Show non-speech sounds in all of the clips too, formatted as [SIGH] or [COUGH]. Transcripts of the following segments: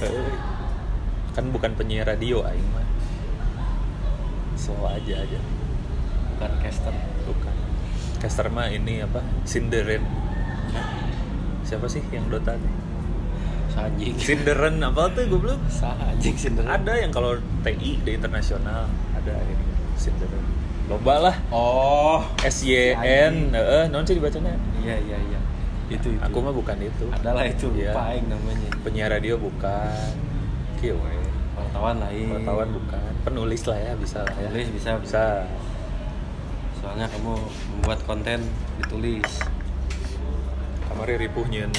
[LAUGHS] Kan bukan penyiar radio aing mah. So aja aja. Bukan caster. Bukan. Caster mah ini apa? Cinderin siapa sih yang Dota nih anjing Cinderin apa tuh goblok? Sah anjing Cinderella. Ada yang kalau TI di internasional ada ini Cinderin loba lah. Oh. SYN eh non sih dibacanya? Iya iya iya itu itu. Aku mah bukan itu. Adalah itu lupa aing namanya. Penyiar radio bukan. Kieu wartawan lain. Wartawan bukan. Penulis lah ya bisa lah ya. Penulis bisa bisa. Soalnya kamu membuat konten ditulis. Kamari ripuh nyeun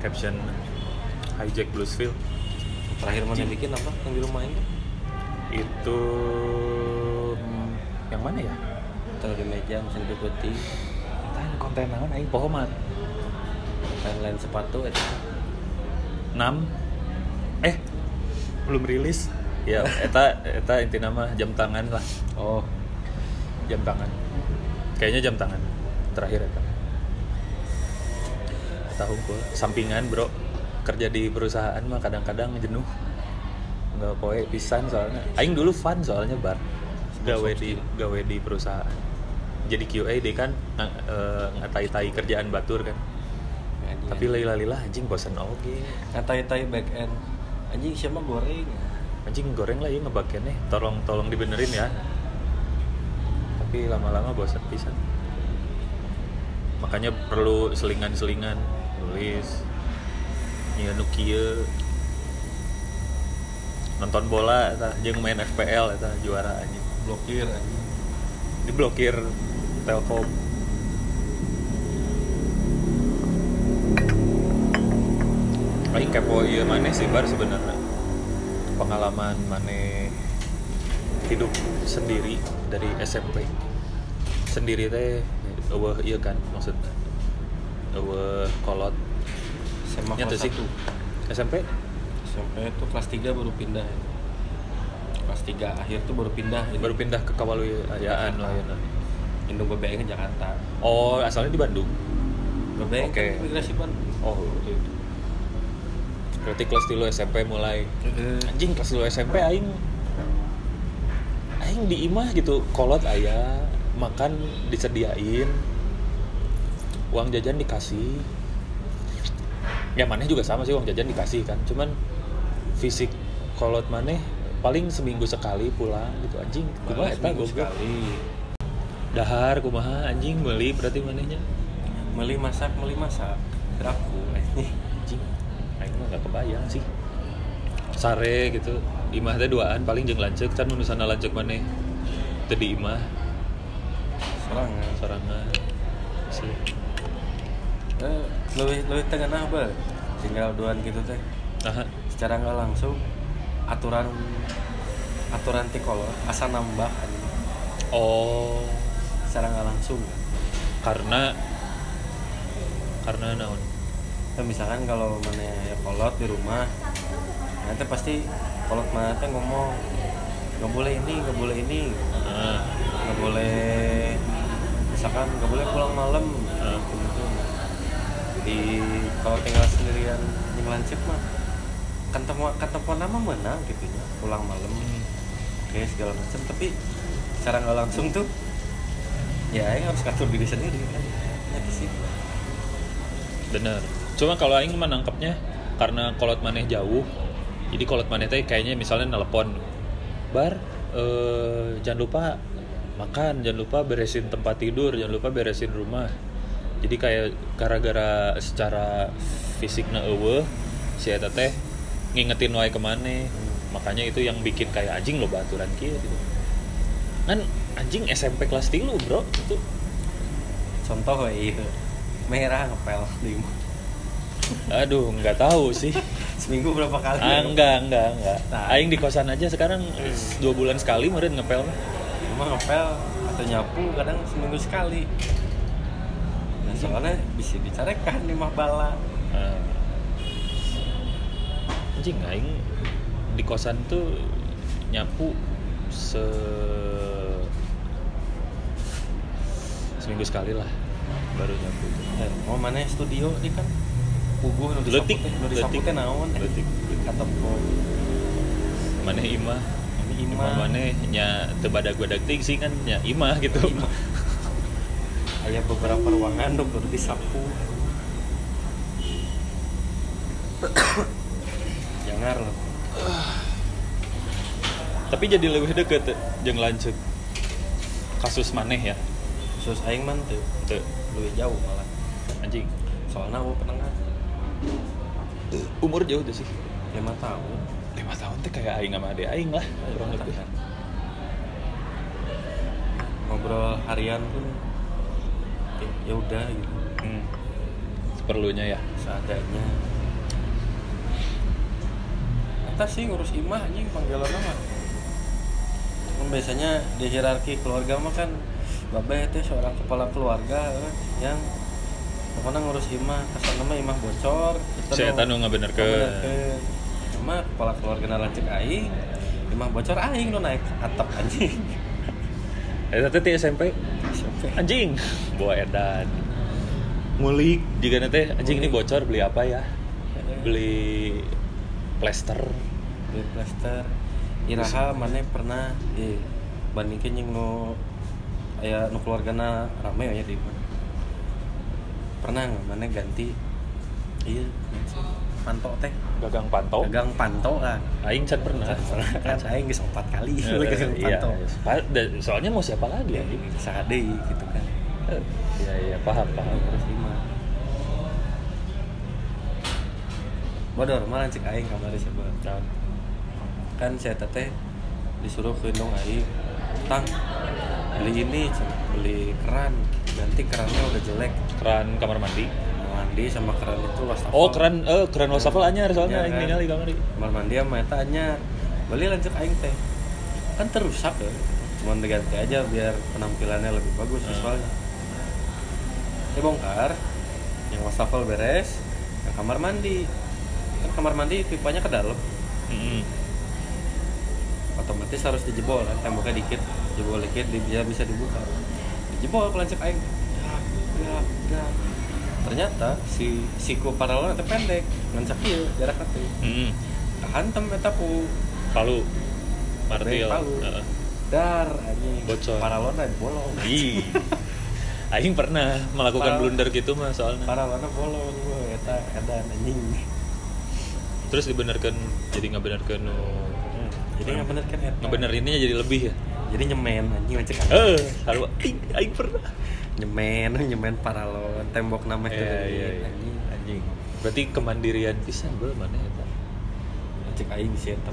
caption hijack Bluesville terakhir mana bikin apa? Yang di rumah ini? Itu hmm, yang mana ya? Taruh di meja mesin putih konten naon aing? Poho mah lain sepatu itu. 6 eh belum rilis. Ya eta eta inti nama jam tangan lah. Oh. Jam tangan. Kayaknya jam tangan terakhir eta. Eta hungkul sampingan bro. Kerja di perusahaan mah kadang-kadang jenuh. Nggak poe pisan soalnya. Aing dulu fun soalnya bar. Gawe di gawe di perusahaan. Jadi QA deh kan ng- eh, ngatai-tai kerjaan batur kan Ngadian. tapi lila-lila anjing bosan oke ngatai-tai back end. Anjing siapa goreng? Anjing goreng lah ya ngebagiannya tolong tolong dibenerin ya. Tapi lama-lama bosan pisan. Makanya perlu selingan-selingan. Tulis. Ya nu kieu. Nonton bola eta jeung main FPL eta juara anjing. Blokir anjing. Diblokir Telkom Aing kepo ieu maneh sih bar sebenarnya. Pengalaman maneh hidup sendiri dari SMP sendiri teh eueuh ieu kan maksudnya. Eueuh kolot. SMA kelas sih. 1 SMP SMP itu kelas 3 baru pindah kelas 3 akhir tuh baru pindah ini. baru pindah ke Kawaluyaan lah ya Indung BBM ke Jakarta. Oh asalnya di Bandung? BBM Oke. kan imigrasi ban oh itu berarti kelas 3 SMP mulai. Anjing kelas 2 SMP aing aing di imah gitu kolot ayah makan disediain uang jajan dikasih. Ya maneh juga sama sih uang jajan dikasih kan. Cuman fisik kolot maneh paling seminggu sekali pulang gitu. Anjing kumaha eta goblok? dahar kumaha anjing beli berarti manehnya? Meli masak meli masak. Anjing aing mah gak kebayang sih. Sare gitu. Imah teh duaan paling jeung lanceuk can nu sana lanceuk maneh teu di imah. Sorangan. Sorangan sih. Eh, lebih lebih tengah apa tinggal duaan gitu teh. Nah secara nggak langsung aturan aturan tikolor asa nambah oh. Secara nggak langsung. Karena karena naon Nah, misalkan kalau mana ya kolot di rumah nanti pasti kolot mana teh ngomong nggak boleh ini nggak boleh ini. Nggak boleh misalkan nggak boleh pulang malam. Gitu di kalau tinggal sendirian yang lancip mah kan temu kan nama menang gitu ya pulang malam. Oke segala macam. Tapi secara nggak langsung tuh ya yang harus ngatur diri sendiri kan. Itu sih. Bener cuma kalau aing mah nangkepnya karena kolot maneh jauh. Jadi kolot maneh teh kayaknya misalnya nelpon bar eh, jangan lupa makan jangan lupa beresin tempat tidur jangan lupa beresin rumah. Jadi kayak gara-gara secara fisik na eueuh si eta teh ngingetin wae ke mana. Makanya itu yang bikin kayak anjing lo baturan kieu gitu. Kan anjing SMP kelas 3 bro itu. Contoh iya. Merah ngepel di aduh nggak tahu sih seminggu berapa kali Ah, enggak, enggak, enggak. Nah. Aing di kosan aja sekarang dua bulan sekali meren ngepel. Cuma ngepel atau nyapu kadang seminggu sekali. Nah, soalnya bisa dicarekan di mah bala. Ah. anjing aing di kosan tuh nyapu se seminggu sekali lah baru nyapu itu. Mau mana studio di kan puguh nu Letik, disapu teh, nu letik. disapu teh naon? Tepung maneh imah. Ini imah. Maneh nya teu badag ting sih kan nya imah gitu. Imah. aya beberapa ruangan nu kudu disapu. Jangan loh. Tapi jadi lebih deket jeung lanjut kasus maneh ya? Sus aing tuh teu. Lebih jauh malah. Anjing. Soalnya aku penengah umur jauh tuh sih. Lima tahun. Lima tahun teh kayak aing sama ade aing lah. Kurang lebih. Kan. ngobrol harian pun ya- ya udah gitu. Hmm. seperlunya ya. Seadanya. Entah sih ngurus imah anjing panggilan mah. Kan biasanya di hierarki keluarga mah kan babe itu seorang kepala keluarga kan, yang pokoknya ngurus imah kesan nama imah bocor Saya nu- tanu ngabenerkeun. ngabenerkeun. cuma kepala keluarga nalancek aing imah bocor aing nu naik atap anjing. Eta teh ti SMP anjing. Bawa edan. Ngulik juga nanti anjing ini bocor beli apa ya? Beli plester. Beli plaster iraha mana pernah eh bandingkeun yang nu aya nu keluargana rame ya di mana pernah nggak? Mana ganti? Iya. Panto teh. Gagang pantau gagang panto kan aing can pernah. [LAUGHS] Kan saya geus empat kali Eh, [LAUGHS] gagang iya panto da- soalnya mau siapa lagi ya sade gitu kan. Eh, iya iya paham paham. Terus lima. Bodor malah cek aing kamari siapa? Nah, kan saya teteh disuruh ke aing. Tang beli ini beli keran. Ganti kerannya udah jelek. Keran kamar mandi. Mandi sama keran itu wastafel. Oh keran eh keran wastafel anyar soalnya Iya, aing kan? ningali kamari kamar mandi sama eta anyar. Beli lanjut aing teh. Kan terusak ya. Cuman diganti aja biar penampilannya lebih bagus Hmm. visualnya dia bongkar. Yang wastafel beres ke kamar mandi. Kan kamar mandi pipanya ke dalam. Mm-mm. otomatis harus dijebol kan temboknya dikit jebol dikit di- dia bisa dibuka dijebol pelancip aing dak dak dak ternyata si siku paralon itu pendek ngancak ieu jarak teh Mm-mm. hantem eta ku palu martil palu. Heeh. dar anjing Bocor. paralon bolong Ih. [LAUGHS] Aing pernah melakukan Parah. blunder gitu mah soalnya. paralona bolong gue eta edan anjing Terus dibenerkan jadi ngebenerkan nu Hmm, jadi nggak bener kan eta ngebenerinnya jadi lebih ya. Jadi nyemen anjing ngancek aing Eh, halu aing, aing pernah. nyemen [LAUGHS] nyemen paralon tembok nama itu Iya, iya, iya. anjing Anjing. Berarti kemandirian pisan beuh mana eta. cek aing sih eta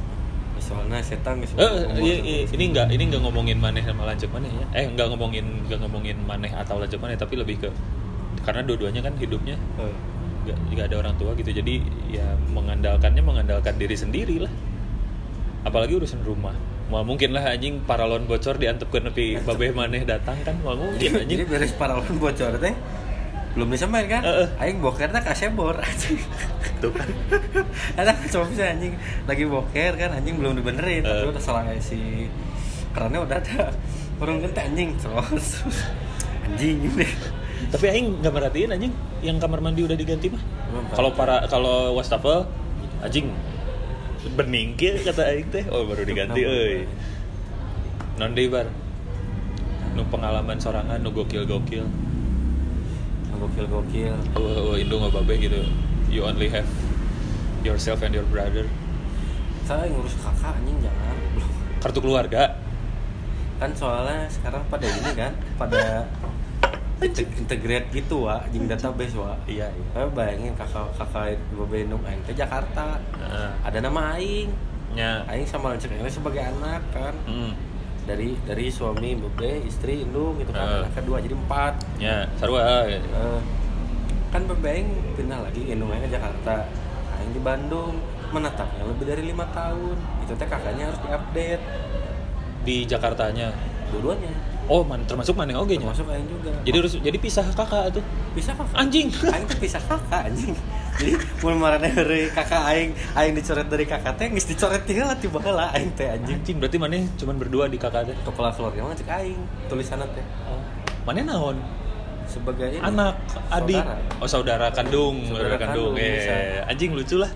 soalnya setan geus Eh, umur iya, iya, ini enggak ini enggak ngomongin maneh sama lanjut maneh ya. Eh, enggak ngomongin enggak ngomongin maneh atau lanjut maneh tapi lebih ke karena dua-duanya kan hidupnya Eh, nggak ada orang tua gitu jadi ya mengandalkannya mengandalkan diri sendiri lah apalagi urusan rumah mal mungkin lah anjing paralon bocor diantepkeun nepi babeh maneh datang kan. Mal mungkin jadi anjing. beres paralon bocor teh belum bisa main kan? Heeh. aing boker teh kasih bor anjing. Tuh kan. [LAUGHS] Ada coba bisa anjing. Lagi boker kan anjing belum dibenerin. Tapi Eh. udah salah si kerannya udah ada. Orang gente anjing. Terus. Anjing deh tapi aing nggak merhatiin anjing. Yang kamar mandi udah diganti mah. Kalau para kalau wastafel anjing bening kieu kata aing teh. Oh baru diganti euy. non bar nu pengalaman sorangan nu gokil gokil gokil gokil oh, oh Indo nggak babeh gitu. You only have yourself and your brother. Saya ngurus kakak anjing jangan. Kartu keluarga. Kan soalnya sekarang pada ini kan pada integrate gitu wa anjing database wa iya iya. Saya bayangin kakak kakak ibu Bandung aing ke Jakarta. Heeh. ada nama aing. Nya aing sama lancek aing sebagai anak kan. Mm. dari dari suami bebe istri indung gitu Eh. kan anak kedua jadi empat. Nya sarua ya. Eh, kan bebe aing pindah lagi indung aing ke Jakarta. Aing di Bandung. Menetapnya lebih dari lima tahun. Itu teh kakaknya harus diupdate di Jakartanya? Dua-duanya oh man termasuk mana oge nya? Termasuk aing juga. Jadi harus jadi pisah kakak tuh. Bisa kakak? Anjing. [LAUGHS] Aing tuh pisah kakak anjing. Jadi mun marane dari kakak aing aing dicoret dari kakak teh geus dicoret tinggal tiba heula aing teh anjing. Anjing berarti mana cuman berdua di kakak teh? Kepala keluarga mah cek aing tulisanna teh. Mana naon? Sebagai ini, anak adik saudara. oh saudara kandung Saudara saudara kandung, kandung, eh bisa. anjing lucu lah.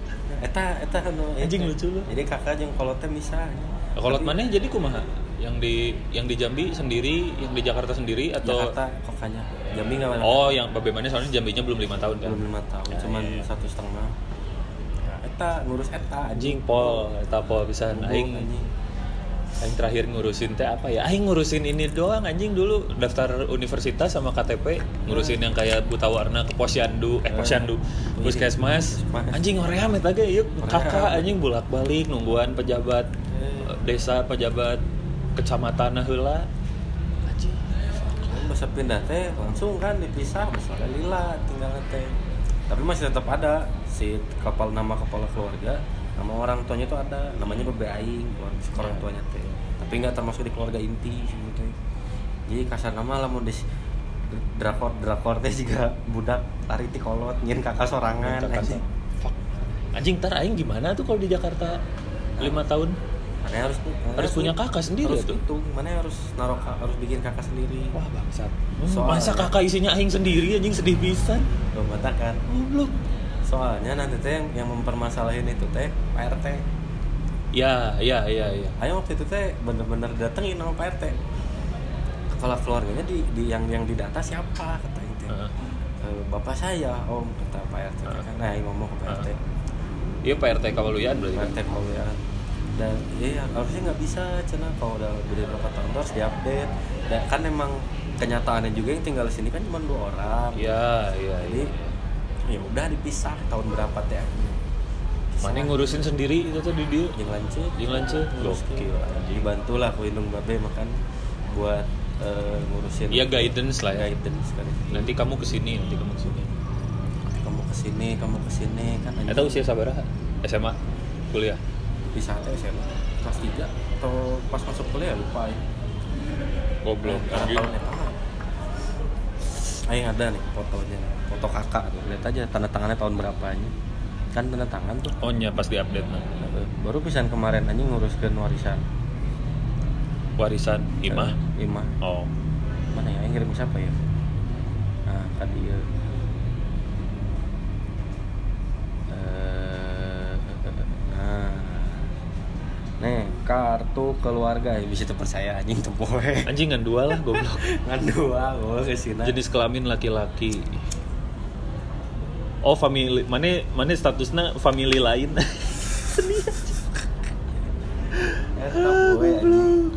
Eta eta kan Anjing lucu lu. jadi kakak jeung kolot teh misah Kolot mana jadi kumaha? Yang di yang di Jambi sendiri, yang di Jakarta sendiri atau Jakarta kokanya Jambi nggak mana Oh, yang Babemane soalnya Jambinya belum lima tahun kan. belum lima tahun Ya, cuman iya. satu setengah ya, eta ngurus eta Anjing pol, eta pol bisa aing anjing. aing terakhir ngurusin teh apa ya? Aing ngurusin ini doang anjing dulu daftar universitas sama KTP, ngurusin yang kayak buta warna ke posyandu, eh posyandu, Ini. puskesmas. Anjing hoream eta ge yuk kakak anjing bolak-balik nungguan pejabat Eh. eh, desa, pejabat kecamatan heula. Anjing. Bisa pindah teh langsung kan dipisah misalnya lila tinggal teh tapi masih tetap ada si kapal nama kepala keluarga nama orang tuanya itu ada namanya bebe aing si orang tuanya teh tapi nggak termasuk di keluarga inti teh jadi kasar nama lah mau dis drakor drakor teh juga budak lari ti kolot nyin kakak sorangan anjing. Anjing ntar aing gimana tuh kalau di Jakarta lima tahun? Mana harus Harus punya kakak sendiri harus tuh? itu mana harus naruh harus bikin kakak sendiri Wah bangsat. Soalnya- Masa kakak isinya aing sendiri anjing sedih pisan. lo kan Goblok. soalnya nanti teh yang, yang mempermasalahin itu teh Pak RT Ya, ya, ya, ya. ayo waktu itu teh bener-bener datengin sama Pak RT kepala keluarganya di, di yang yang didata siapa kata itu. "Eh, bapak saya om kata Pak RT kan nah ngomong ke Pak RT Iya Pak RT Kawaluyan berarti. Pak kan? RT kalau ya dan iya harusnya nggak bisa cina kalau udah beda berapa tahun tuh harus diupdate dan kan emang kenyataannya juga yang tinggal di sini kan cuma dua orang Iya, iya, jadi iya. ya udah dipisah tahun berapa teh Mana ngurusin sendiri itu tuh di dia? yang lanjut Yang lanjut. Gokil. jadi bantulah aku indung babe makan buat eh, ngurusin Iya guidance lah ya. guidance kan Nanti kamu ke sini, nanti kamu ke sini. kamu ke sini kamu ke sini kan Eta usia sabaraha? SMA, kuliah. Bisa teh SMA kelas 3 atau pas masuk kuliah lupa ya Goblok. Tahun mah. Aing ada nih fotonya foto kakak tuh lihat aja tanda tangannya tahun berapanya kan tanda tangan tuh Oh nya pas di update nah. Baru pisan kemarin anjing nguruskan warisan Warisan imah. Imah Oh. mana ya yang ngirim siapa ya nah tadi ya nih kartu keluarga ya bisa terpercaya anjing tuh poe Anjing ngan dua lah goblok. [LAUGHS] ngan dua gue ke sini Jenis kelamin laki-laki. Oh, family mana mana statusnya family lain. [LAUGHS] Anjing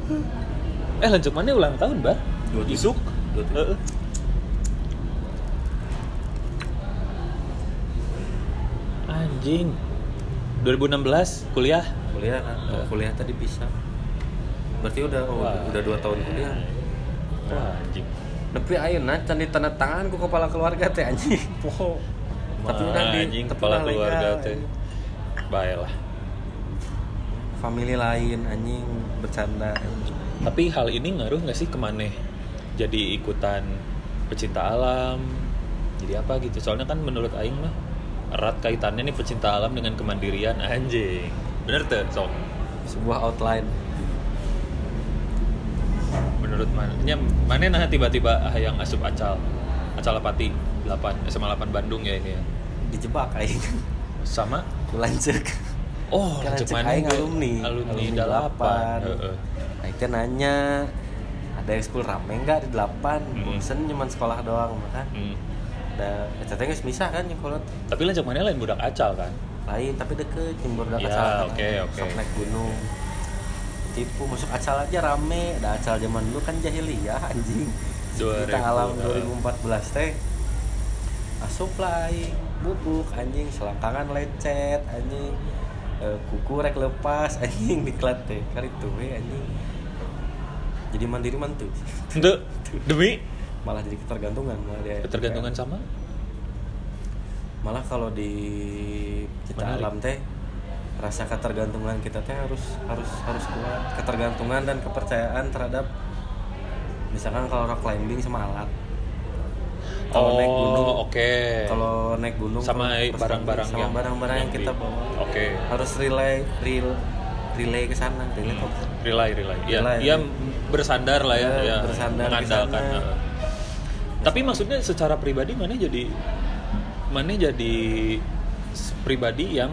eh lanjut mana ulang tahun, Bah? Dua tujuh. Isuk. Dua tujuh. Heeh. Anjing. 2016 kuliah. Kuliah kan Eh. kuliah tadi bisa berarti udah oh, Wah. udah dua tahun kuliah Wah, anjing. tapi ayo nah can di tanda tangan ku kepala keluarga teh anjing poho tapi udah di anjing kepala keluarga teh. anjing. Baiklah. family lain anjing bercanda anjing. Tapi hal ini ngaruh nggak sih ke mana? Jadi ikutan pecinta alam. Jadi apa gitu? Soalnya kan menurut Aing mah erat kaitannya nih pecinta alam dengan kemandirian anjing. Bener tuh, sok. sebuah outline Menurut mana? Nya, mana nah tiba-tiba ah, yang asup acal. Acal Pati 8 SMA 8 Bandung ya ini ya. dijebak aing Sama lanjut Oh, Kan lanjut cek mana aing alumni. Alumni, Alumni delapan. delapan. Heeh. Nah, itu nanya ada ekskul rame nggak di delapan Hmm. bosen cuman sekolah doang makan Hmm. ada eta teh geus misah kan yang kolot Tapi lanjut mana lain budak acal kan? Lain tapi deket jembur udah Ya, acal oke, oke. sok naik gunung. Tipu masuk acal aja rame. Ada acal zaman dulu kan jahiliyah anjing. 2000, kita alam eh. 2014 teh asup lah aing bubuk anjing. Selangkangan lecet anjing. Eh, kuku rek lepas [LAUGHS] anjing diklat teh. Kali we anjing. Jadi mandiri mantu. Itu demi? Malah jadi ketergantungan malah dia. Ketergantungan sama malah kalau di kita Menarik. alam teh rasa ketergantungan kita teh harus harus harus kuat ketergantungan dan kepercayaan terhadap misalkan kalau rock climbing sama alat kalau naik gunung Oh, oke. kalau naik gunung Sama barang-barang sama yang- barang-barang yang, yang kita bawa Oke. harus relay rel relay ke sana relay Hmm. Relay, relay. Ya, Relay. ya bersandar lah ya, Ya, ya bersandar mengandalkan. Tapi maksudnya secara pribadi mana jadi mana jadi pribadi yang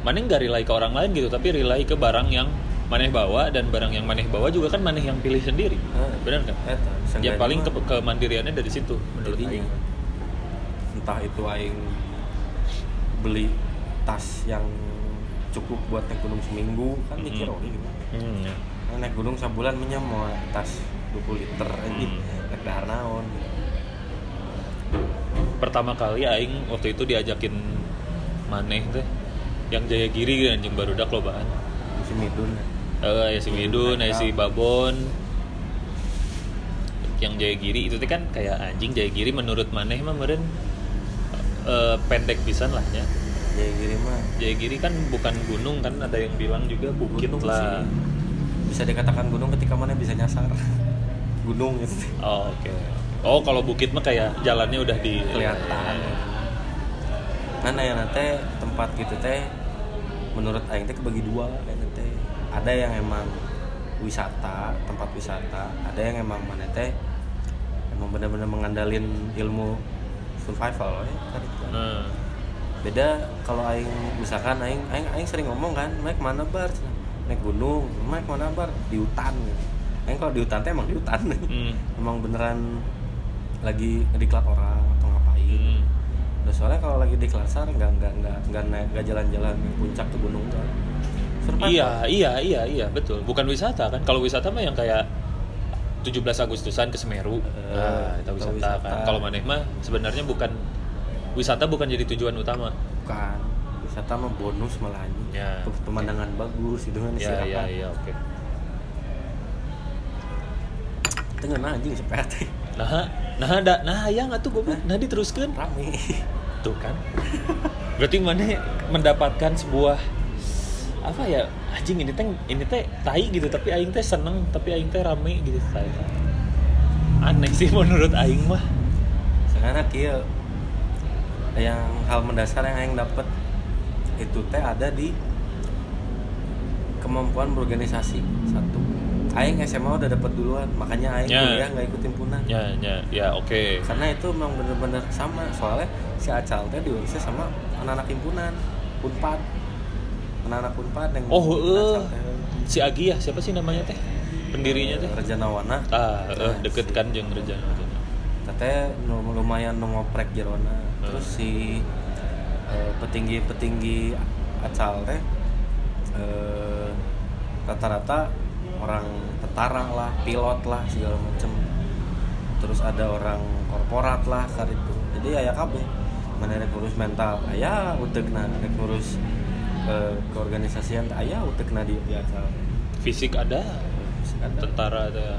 maneh nggak rely ke orang lain gitu tapi rely ke barang yang maneh bawa dan barang yang maneh bawa juga kan maneh yang pilih sendiri Heeh. benar kan Eta, ya seenggaknya paling ke kemandiriannya dari situ menurut jadinya. aing entah itu aing beli tas yang cukup buat naik gunung seminggu kan mikir Mm. oh ini gimana hmm, naik gunung sebulan mau tas 20 liter aja Hmm. naik dahar naon pertama kali aing waktu itu diajakin maneh teh yang Jaya Giri anjing baru dak lobaan. Si midun. Eh, ya si Midun, ya si Babon. Yang Jaya Giri itu teh kan kayak anjing Jaya Giri menurut maneh mah meureun eh, pendek pisan lah nya. Jadi gini mah. Jaya Giri kan bukan gunung kan ada yang bilang juga bukit gunung lah. sih. bisa dikatakan gunung ketika mana bisa nyasar. [LAUGHS] Gunung gitu. Oh oke oh kalau bukit mah kayak jalannya udah di kelihatan mana ya nanti tempat gitu teh menurut aing teh kebagi dua kayak teh ada yang emang wisata tempat wisata ada yang emang mana teh emang bener-bener mengandalin ilmu survival ya kan itu kan. Nah, beda kalau aing misalkan aing aing aing sering ngomong kan naik mana bar? Naik gunung. Naik mana bar? Di hutan. Gitu. aing kalau di hutan teh emang di hutan. Hmm, emang beneran lagi ngediklat orang atau ngapain hmm. Udah soalnya kalau lagi di Klasar nggak nggak nggak nggak naik nggak jalan-jalan ke puncak ke gunung kan. Iya, iya, iya, iya, betul. Bukan wisata kan? Kalau wisata mah yang kayak 17 Agustusan ke Semeru. Eh, nah, itu wisata, wisata. kan. Kalau maneh mah sebenarnya bukan wisata bukan jadi tujuan utama. Bukan. Wisata mah bonus malah. Ya, Pemandangan bagus itu kan Iya, iya, iya, oke. Tengah nah, anjing sepeda [LAUGHS] teh. Nah, nah ada nah yang atuh goblok. Nah diteruskeun. Rame. Tuh kan. Berarti maneh mendapatkan sebuah apa ya anjing ini teh ini teh tai gitu tapi aing teh seneng tapi aing teh rame gitu tai aneh sih menurut aing mah Sekarang kia yang hal mendasar yang aing dapat itu teh ada di kemampuan berorganisasi satu aing SMA udah dapat duluan makanya aing Ya. kuliah nggak ikut himpunan ya ya ya oke karena itu memang bener-bener sama soalnya si Acal teh diurusnya sama anak-anak himpunan unpad anak-anak unpad yang Oh, eh. Teh. si Agi ya siapa sih namanya teh pendirinya teh Rejana Wana ah eh, Nah, deket si- kan jeung Rejana Rejana. teteh nu- lumayan nu ngoprek jerona Hmm. terus si eh, petinggi-petinggi acal teh eh, rata-rata orang tentara lah pilot lah segala macem. Terus ada orang korporat lah saat itu. Jadi ayah kabeh. Mana ngurus mental ayah utekna rek ngurus ke keorganisasian teh ayah utekna di di acal fisik ada ada. tentara ada.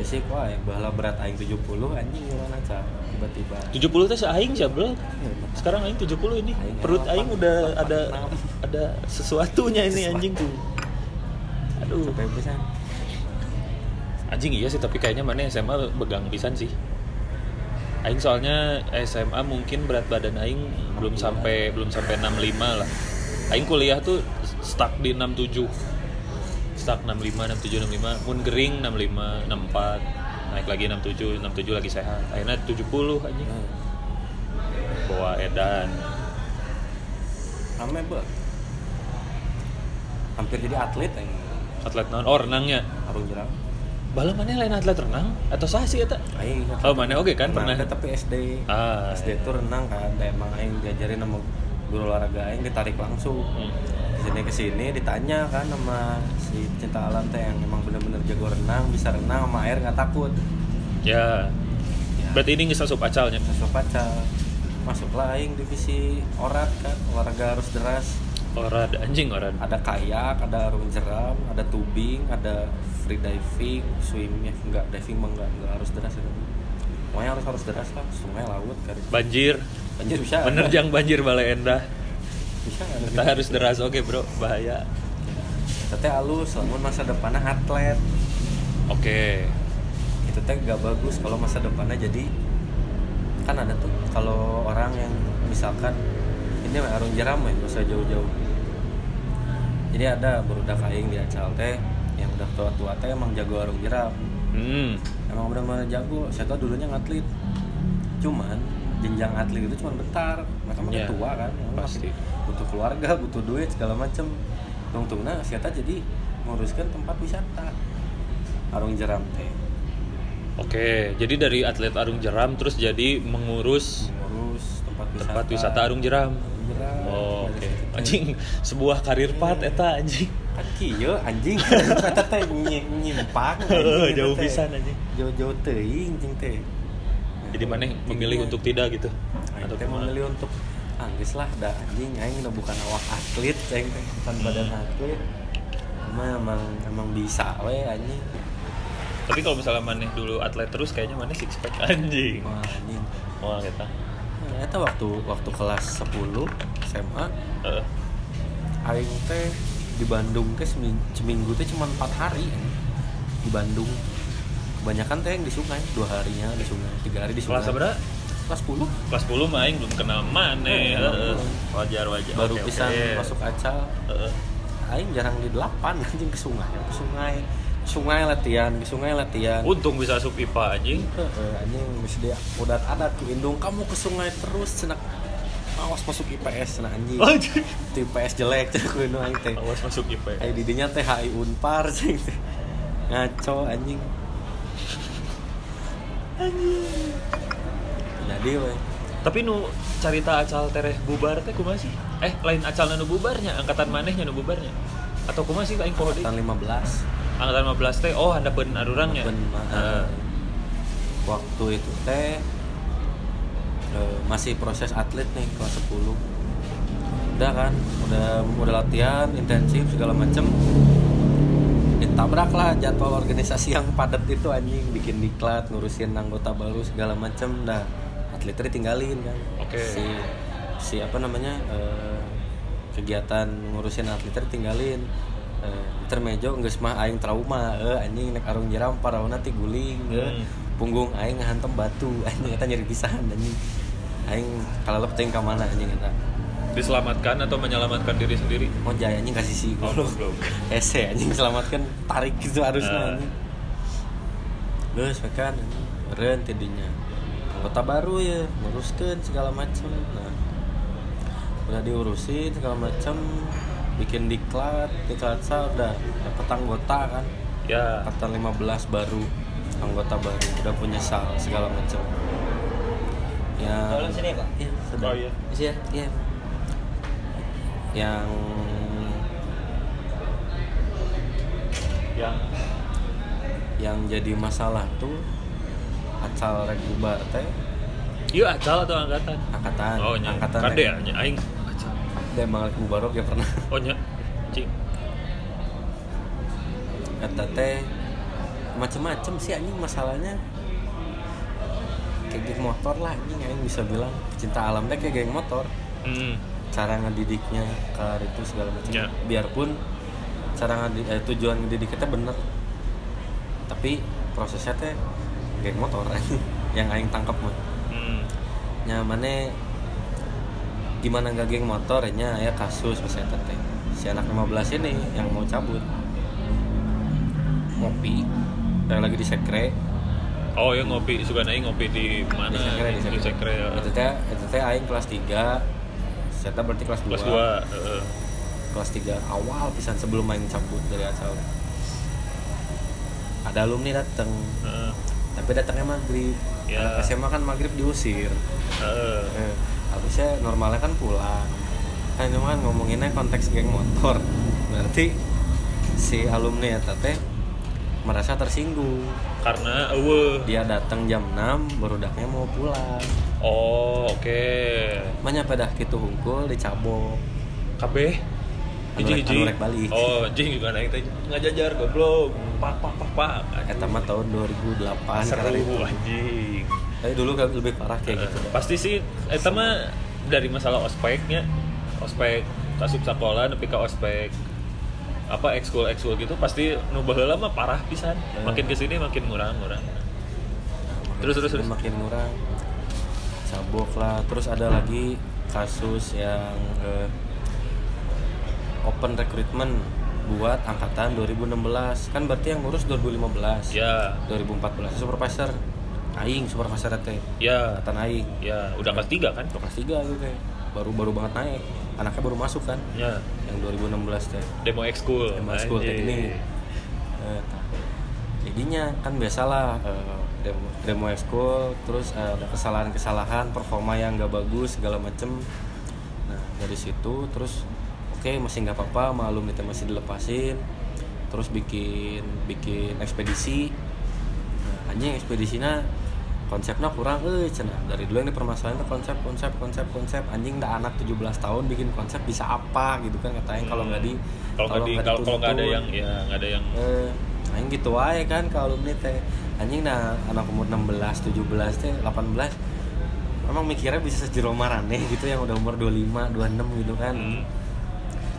Fisik wah yang bahala berat aing 70 anjing gimana cah tiba-tiba. 70 teh aing jablek sekarang aing 70 ini. Aing perut aing udah ada ada sesuatunya ini anjing tuh aduh sampai bisa. Anjing iya sih tapi kayaknya mana SMA begang pisan sih. Aing soalnya SMA mungkin berat badan Aing belum sampai belum sampai 65 lah. Aing kuliah tuh stuck di 67 stuck 65 67 65 mun gering 65 64 naik lagi 67 67 lagi sehat. Akhirnya 70 anjing. Hmm. bawa edan. Rame. Hampir jadi atlet yang atlet non oh renangnya arung jerang. bala mana lain atlet renang atau sah sih eta Aing ingat Oh, mana oke kan renang pernah. tapi SD. Ah, SD iya. tuh renang kan, teh emang aing diajarin sama guru olahraga aing ditarik langsung. Hmm. Ke sini ke sini ditanya kan sama si cinta alam teh yang emang bener-bener jago renang, bisa renang sama air nggak takut. ya Ya. berarti ini nggak asup acalnya Masuk pacar. Masuklah aing divisi orat kan, olahraga harus deras. Orad anjing orad ada kayak, ada arung jeram, ada tubing, ada free diving, swim ya enggak diving mah enggak, enggak harus deras ya. Pokoknya harus harus deras lah, sungai laut kan. banjir Banjir bisa. menerjang banjir balai endah Bisa kita harus deras oke bro bahaya Tete halus, namun masa depannya atlet. oke Itu teh gak bagus kalau masa depannya jadi kan ada tuh kalau orang yang misalkan ini mah arung jeram ya, usah jauh-jauh. Jadi ada berudak aing di acal teh yang udah tua-tua teh emang jago arung jeram. hmm. Emang benar-benar jago. Saya tau dulunya ngatlet cuman jenjang atlet itu cuma bentar. Mereka makin Iya, tua kan Mereka pasti. butuh keluarga butuh duit segala macem. Untungnya siapa jadi nguruskan tempat wisata arung jeram teh. Oke, jadi dari atlet Arung Jeram terus jadi mengurus ngurus tempat wisata tempat wisata. Arung Jeram. Jeram. Oh, oke. teh. Anjing, sebuah karir path eta anjing. kan kieu anjing kata teh nyi- nyimpang [LAUGHS] anjing, Jauh pisan anjing. jauh-jauh teuing anjing teh Jadi mana memilih untuk tidak gitu? Atau teh memilih untuk anggis lah dah anjing aing nu bukan awak atlet aing teh bukan badan atlet emang emang emang bisa we anjing Tapi kalau misalnya maneh dulu atlet terus kayaknya maneh six pack anjing. wah anjing Wah, kita. Eta waktu waktu kelas 10 SMA Heeh. aing teh di Bandung teh seminggu, seminggu teh cuma empat hari di Bandung kebanyakan teh yang di sungai dua harinya di sungai tiga hari di sungai Kelas berapa? kelas 10 Kelas 10 mah aing belum kenal. Oh, Heeh. belum. Wajar wajar. baru Oke, pisan oke. masuk acal Heeh. aing jarang di delapan [LAUGHS] anjing ke sungai ke sungai sungai latihan ke sungai latihan Untung bisa asup IPA anjing. Heeh, anjing mesti dia udah ada tuh indung kamu ke sungai terus cenak awas masuk IPS cenah anjing Anjing. Itu IPS jelek aing teh Awas masuk IPA. kayak didinya teh HI Unpar teh ngaco anjing jadi we Tapi nu carita acal tereh bubar teh kumaha sih? Eh, lain acal nu bubarnya, angkatan manehnya nu bubarnya. Atau kumaha sih aing poho deui? tahun 15 Angkatan 15 teh oh handapeun arurangnya. Ben, Heeh. waktu itu teh eh, masih proses atlet nih kelas 10 udah kan udah udah latihan intensif segala macem ditabrak lah jadwal organisasi yang padat itu anjing bikin diklat ngurusin anggota baru segala macem dah atletnya ditinggalin kan Oke. si si apa namanya eh, kegiatan ngurusin atletnya ditinggalin eh, intermejo geus mah aing trauma eh anjing nek arung jeram paraona ti guling eh. Hmm. punggung aing ngahantem batu [LAUGHS] anjing eta nyeri pisan anjing aing kalau teuing ka mana anjing eta Diselamatkan atau menyelamatkan diri sendiri? mau jaya anjing kasih si Oh, goblok goblok. [LAUGHS] ese anjing selamatkan tarik gitu harusnya Ah. anjing geus kan anjing ren tidinya anggota baru ya nguruskeun segala macem nah udah diurusin segala macem bikin diklat diklat sa udah dapet anggota kan Ya. angkatan 15 baru anggota baru udah punya sal segala macem ya Tolong sini, Pak. iya sudah Oh iya. Isi ya? Iya. Yang Yang yang jadi masalah tuh acal rek bubar teh Iya acal atau angkatan? angkatan Oh, nya. angkatan Kade nya aing emang rek bubar oke pernah Oh nya. Cing. kata teh macem-macem sih anjing masalahnya kayak geng motor lah anjing anjing bisa bilang cinta alam teh kayak geng motor Hmm. cara ngedidiknya ke itu segala macam Ya. biarpun cara ngedi- eh, tujuan ngedidik kita bener tapi prosesnya teh geng motor [LAUGHS] yang aing tangkap mah Hmm. nyamannya gimana nggak geng motor nya ya kasus misalnya teh si anak 15 ini yang mau cabut ngopi yang lagi di sekre Oh ya ngopi suka aing ngopi di mana? di sekre di sekre, sekre. ya. itu teh itu teh aing kelas 3 saya berarti kelas 2 Kelas 2. Heeh. kelas 3 awal pisan sebelum main cabut dari asal ada alumni dateng Heeh. tapi datangnya maghrib Ya. Anak SMA kan maghrib diusir eh, harusnya normalnya kan pulang kan cuma kan ngomonginnya konteks geng motor berarti si alumni ya teh merasa tersinggung Karena eueuh. dia datang jam 6 berudaknya mau pulang Oh, oke. banyak pada gitu hungkul dicabok Kabeh rek- anu rek balik. Oh, jing juga naik teh ngajajar goblok. Pak pak pak pak. Eta mah tahun 2008 Seru anjing. Tapi dulu kan lebih parah kayak gitu. Eh, Pasti sih eta mah dari masalah ospeknya. Ospek kasup sekolah nepi ka ospek apa ekskul ekskul gitu pasti nu baheula mah parah pisan. Eh. Makin ke sini makin murah murah. Terus terus terus. makin murah. Cabok lah. Terus ada lagi kasus yang eh, open recruitment buat angkatan 2016 kan berarti yang ngurus 2015 Ya. 2014 supervisor aing supervisor teh. Ya. Angkatan aing. Ya udah kelas tiga kan? Udah kelas 3 gitu teh. Baru baru banget naik. Anaknya baru masuk kan? Ya. Yang 2016 teh. Demo ekskul. Demo ekskul Anjing. teknik. Eh, tah. jadinya kan biasalah eh, demo demo ekskul terus eh, ada kesalahan-kesalahan performa yang gak bagus segala macem. Nah dari situ terus oke masih nggak apa-apa malum itu masih dilepasin. Terus bikin bikin ekspedisi. Nah, anjing ekspedisinya konsepnya kurang eh cenah dari dulu yang dipermasalahin konsep konsep konsep konsep. Anjing dah anak 17 tahun bikin konsep bisa apa gitu kan katanya kalau nggak di kalau nggak di kalau nggak ada yang ya nggak ada yang eh anjing gitu aja kan kalau alumni teh anjing nah anak umur 16 17 teh 18 emang mikirnya bisa sejero marane gitu yang udah umur 25 26 gitu kan. Hmm,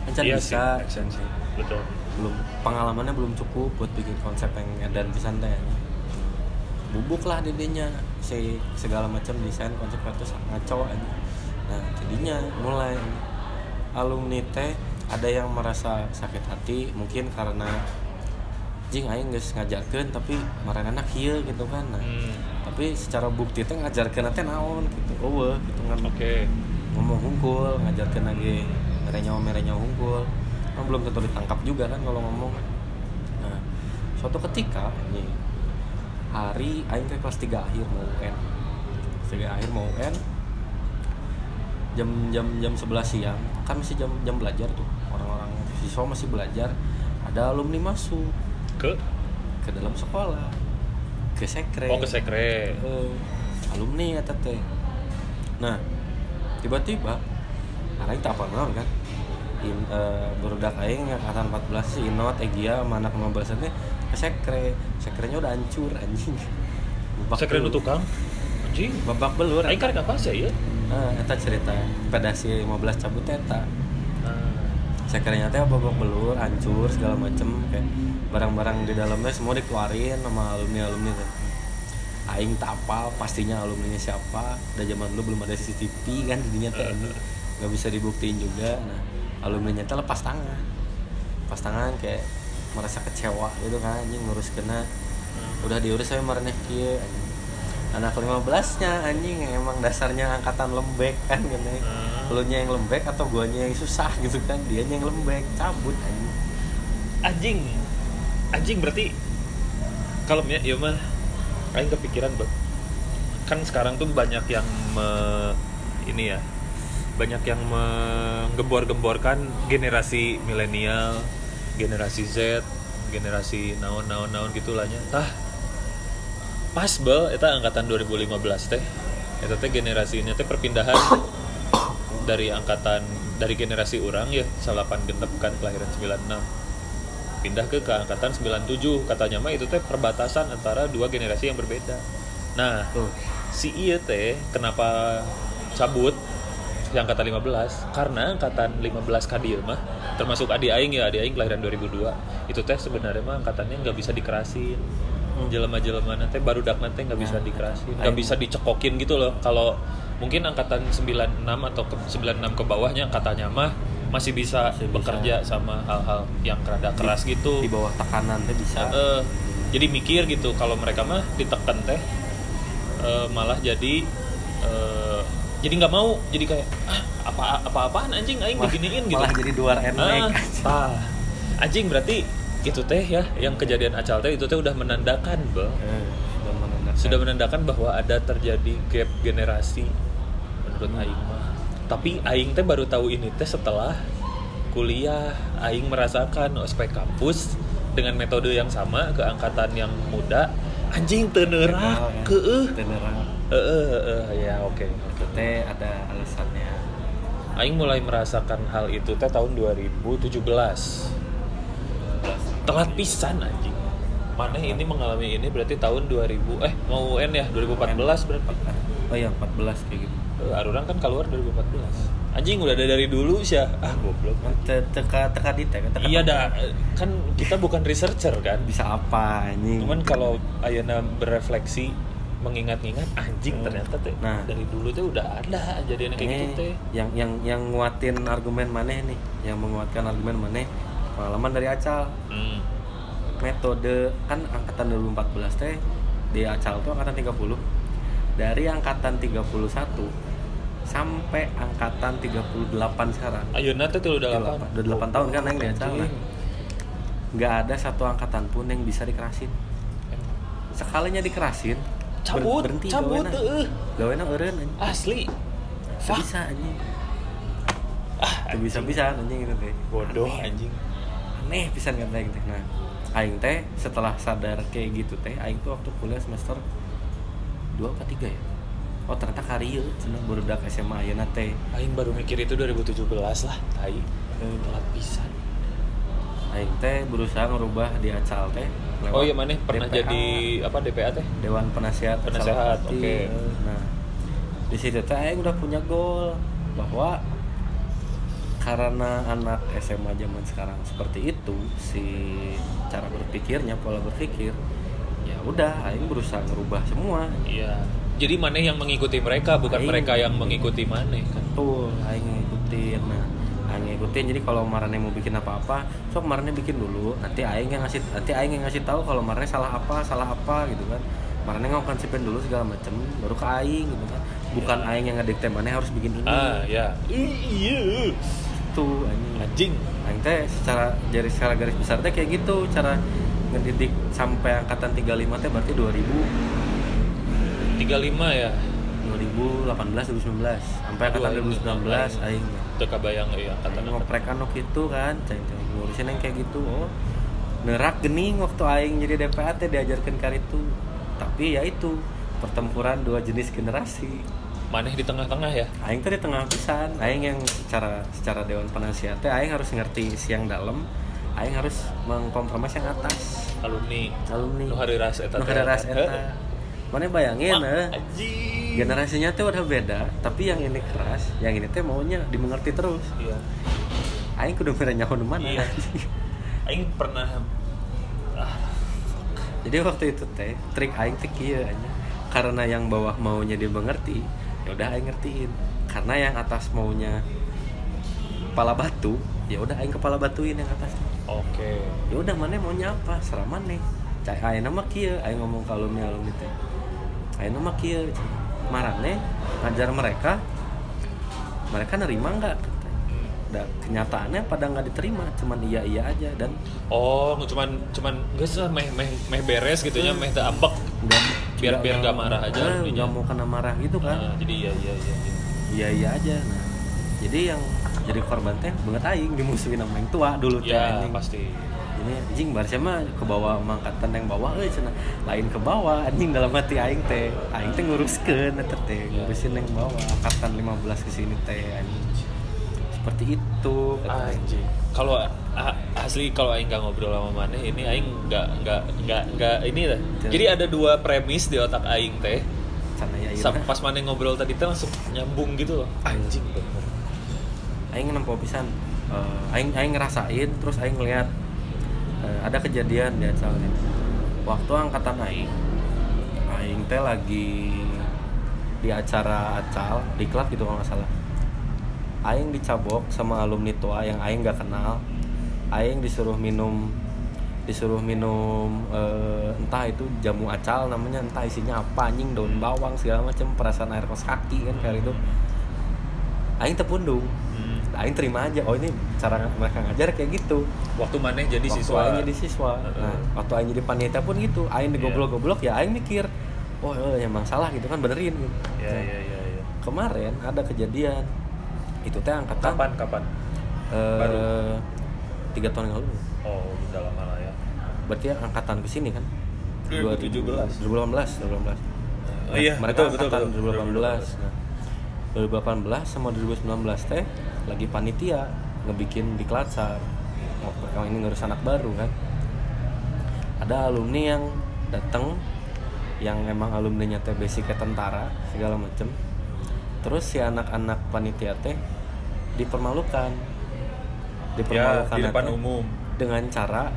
kan can iya bisa. sih, betul. Belum pengalamannya belum cukup buat bikin konsep yang edan pisan teh. Bubuk lah dedenya si segala macam desain konsepnya tuh ngaco aja. Nah jadinya mulai alumni teh ada yang merasa sakit hati mungkin karena jing aing geus ngajarkeun tapi marana anak kieu gitu kan. Nah Hmm, tapi secara bukti teh ngajarkeun teh naon gitu eueuh gitu kan. Oke. Ngomong hungkul ngajarkeun lagi merenyaw merenyaw hungkul kan belum tentu ditangkap juga kan kalau ngomong. Nah suatu ketika ini hari aing ke kelas 3 akhir mau UN kelas 3 akhir mau UN jam jam jam 11 siang. Kan masih jam jam belajar tuh. Orang-orang siswa masih belajar. Ada alumni masuk. Ke? Ke dalam sekolah. Ke sekre. Oh ke sekre. Eh, alumni ya tete. Nah tiba-tiba aing tak apa kan. In uh, berudak aing angkatan 14 si Inot Egia sama anak 15 teh ke sekre sekrenya udah hancur anjing. Babak sekre nu tukang anjing. Babak belur. Aing karek apa sih ya? Ah eta cerita. Pedasi 15 cabut eta. Nah, sekrenya teh babak belur hancur segala macem kayak barang-barang di dalamnya semua dikeluarin sama alumni alumni teh. Aing tak apal pastinya alumni siapa. Udah zaman dulu belum ada CCTV kan jadinya teh ini. Nggak bisa dibuktiin juga. Nah alumni teh lepas tangan. Lepas tangan kayak merasa kecewa gitu kan anjing ngurus kena. Udah diurus saya kieu anjing anak 15 nya anjing emang dasarnya angkatan lembek kan kan Hmm. lu yang lembek atau guanya yang susah gitu kan dia yang lembek cabut anjing. Anjing anjing berarti kalau ya ya mah. Aing kepikiran Bang. kan sekarang tuh banyak yang me, ini ya banyak yang menggembor-gemborkan generasi milenial generasi Z generasi naon naon naon gitulah nya. Tah pas bel. Eta angkatan 2015 teh. Eta teh generasi teh perpindahan [COUGHS] dari angkatan dari generasi orang ya salapan genep kan kelahiran 96 pindah ke, ke angkatan 97 katanya mah itu teh perbatasan antara dua generasi yang berbeda. Nah tuh si iya teh kenapa cabut si angkatan 15 karena angkatan 15 kadir mah termasuk adi aing ya adi aing kelahiran 2002 itu teh sebenarnya mah angkatannya nggak bisa dikerasin. Hmm. jelema-jelema nanti baru dak nanti nggak bisa Nah, dikerasin. Nggak bisa dicekokin gitu loh. Kalau mungkin angkatan 96 atau ke 96 ke bawahnya angkatannya mah masih bisa Masih bisa. bekerja sama hal-hal yang rada keras gitu. di bawah tekanan teh bisa. Eh, jadi mikir gitu kalau mereka mah ditekan teh eh, malah jadi eh, jadi nggak mau jadi kayak ah apa apa apaan anjing aing diginiin gitu. malah jadi duar ah, enek tah. anjing berarti itu teh ya yang kejadian acal teh itu teh udah menandakan bang. Eh, sudah menandakan. sudah menandakan bahwa ada terjadi gap generasi menurut aing mah. Tapi aing teh baru tahu ini teh setelah kuliah. Aing merasakan ospek kampus dengan metode yang sama ke angkatan yang muda. Anjing tenerak ya. ke eh eh eh ya oke teh ada alasannya. Aing mulai merasakan hal itu teh tahun 2017 telat pisan anjing. Mana ini mengalami ini berarti tahun 2000 eh mau UN ya 2014 berarti. Oh iya 14 kayak gitu. Eh, Arurang kan keluar 2014 anjing udah ada dari dulu sih ah. Goblok. Kan te- teka teka di teka teka iya dah. kan kita bukan researcher kan? Bisa apa anjing? Cuman kalau Ayana berefleksi mengingat-ingat anjing Hmm. ternyata teh Nah. dari dulu teh udah ada kejadian kayak gitu Ini teh yang yang yang nguatin argumen maneh nih yang menguatkan argumen maneh pengalaman dari Acal hmm. metode kan angkatan 2014 teh di Acal tuh angkatan 30 dari angkatan 31 sampai angkatan 38 sekarang Ayeuna teh 38. udah 8 tahun kan yang di Acal nah. nggak ada satu angkatan pun yang bisa dikerasin sekalinya dikerasin ber- Cabut, berhenti cabut teueuh. gawena eureun anjing. Asli. Bisa anjing Ah, Teu bisa bisa anjing gitu teh bodoh Aneh. anjing. aneh pisan kata aing teh nah aing teh setelah sadar kayak gitu teh aing tuh waktu kuliah semester 2 apa 3 ya oh ternyata karieu cenah barudak SMA ayeuna teh Aing baru mikir itu 2017 lah, tai. Telat pisan. Aing teh berusaha ngerubah di acal teh lewat Oh iya maneh pernah DPA, jadi apa DPA teh? Dewan Penasihat Penasehat, Pati. oke. nah di situ teh aing udah punya goal bahwa karena anak SMA zaman sekarang seperti itu si cara berpikirnya pola berpikir ya udah aing berusaha ngerubah semua Iya. Jadi maneh yang mengikuti mereka bukan Aing. mereka yang mengikuti maneh kan. Betul, aing ngikutin. Nah, aing ngikutin jadi kalau Marane mau bikin apa-apa, sok Marane bikin dulu. Nanti aing yang ngasih nanti aing yang ngasih tahu kalau Marane salah apa, salah apa gitu kan. Marane ngokonsepin dulu segala macem baru ke aing gitu kan. Bukan Ya. aing yang ngedikte maneh harus bikin ini. Ah, ya. Iya. Itu anjing. Anjing. Aing teh secara dari secara garis besar teh kayak gitu cara ngedidik sampai angkatan 35 teh berarti 2000 35 ya. 2018 2019 sampai angkatan Aduh, aing 2019 aing Teu kabayang ya angkatan ngoprek anu gitu kan cai teh ngurusin yang kayak gitu. Oh. Nerak gening waktu aing jadi DPA teh diajarkan kar itu. Tapi ya itu pertempuran dua jenis generasi. Maneh di tengah-tengah ya. aing teh di tengah pisan. Aing yang secara secara dewan penasihat teh aing harus ngerti siang dalam aing harus mengkompromis yang atas. Alumni. alumni. Nu hari ras eta. Nu hari ras eta. [LAUGHS] Mana bayangin eh. Generasinya tuh udah beda tapi yang ini keras yang ini teh maunya dimengerti terus. Iya. aing kudu mere nyaho nu mana. Iya. Aing pernah ah, jadi waktu itu teh trik aing teh kieu aja karena yang bawah maunya dimengerti ya udah aing ngertiin. Karena yang atas maunya kepala batu ya udah aing kepala batuin yang atas. Oke. ya udah mana maunya apa? Serah mana? Cai aing nama kieu aing ngomong ke alumni alumni teh. Aing nama kieu marane ngajar mereka mereka nerima nggak Nah, kenyataannya pada nggak diterima cuman iya iya aja dan Oh, cuman cuman geus lah meh meh meh beres gitu nya meh teu ambek. Biar- biar nggak marah aja Eh, nggak mau kena marah gitu kan Nah, jadi iya iya iya. iya. iya iya aja nah jadi yang jadi korban teh banget aing dimusuhin sama yang tua dulu teh Ya, anjing pasti. Ini anjing barisnya mah ke bawah mangkatan yang bawah euy cenah lain ke bawah anjing dalam hati aing teh aing teh nguruskeun eta teh ngurusin yang bawah angkatan 15 ke sini teh anjing seperti itu. Anjing. Kalau asli kalau aing nggak ngobrol sama Maneh ini aing nggak nggak nggak nggak ini lah. Jadi ada dua premis di otak aing teh. Ya ieu Pas Maneh ngobrol tadi teh langsung nyambung gitu loh. Anjing bener. aing nempo pisan Eh, aing aing ngerasain terus aing ngeliat eh, ada kejadian di acal nih. waktu angkatan aing aing teh lagi di acara acal di klub gitu kalau nggak salah aing dicabok sama alumni tua yang aing nggak kenal aing disuruh minum disuruh minum eh, entah itu jamu acal namanya entah isinya apa anjing daun bawang segala macam perasaan air kos kaki kan kayak itu aing tepundung. Aing terima aja oh ini cara mereka ngajar kayak gitu Waktu Maneh jadi waktu siswa. aing jadi siswa Heeh. nah waktu aing jadi panitia pun gitu aing Iya. digoblok-goblok ya aing mikir oh eh, emang salah gitu kan benerin gitu Iya Nah, iya iya iya. kemarin ada kejadian itu teh angkatan Kapan kapan? eh, Baru? tiga tahun yang lalu Oh, udah lama lah ya. berarti angkatan ke sini kan 2017. 2018 2018 Oh iya, mereka betul, betul, angkatan betul. 2018 nah, 2018 sama 2019 teh lagi panitia ngebikin di Klatsar. Yang ini ngurus anak baru kan? Ada alumni yang datang yang emang alumninya teh basicnya tentara segala macem. Terus si anak-anak panitia teh dipermalukan. Ya, dipermalukan di depan umum. dengan cara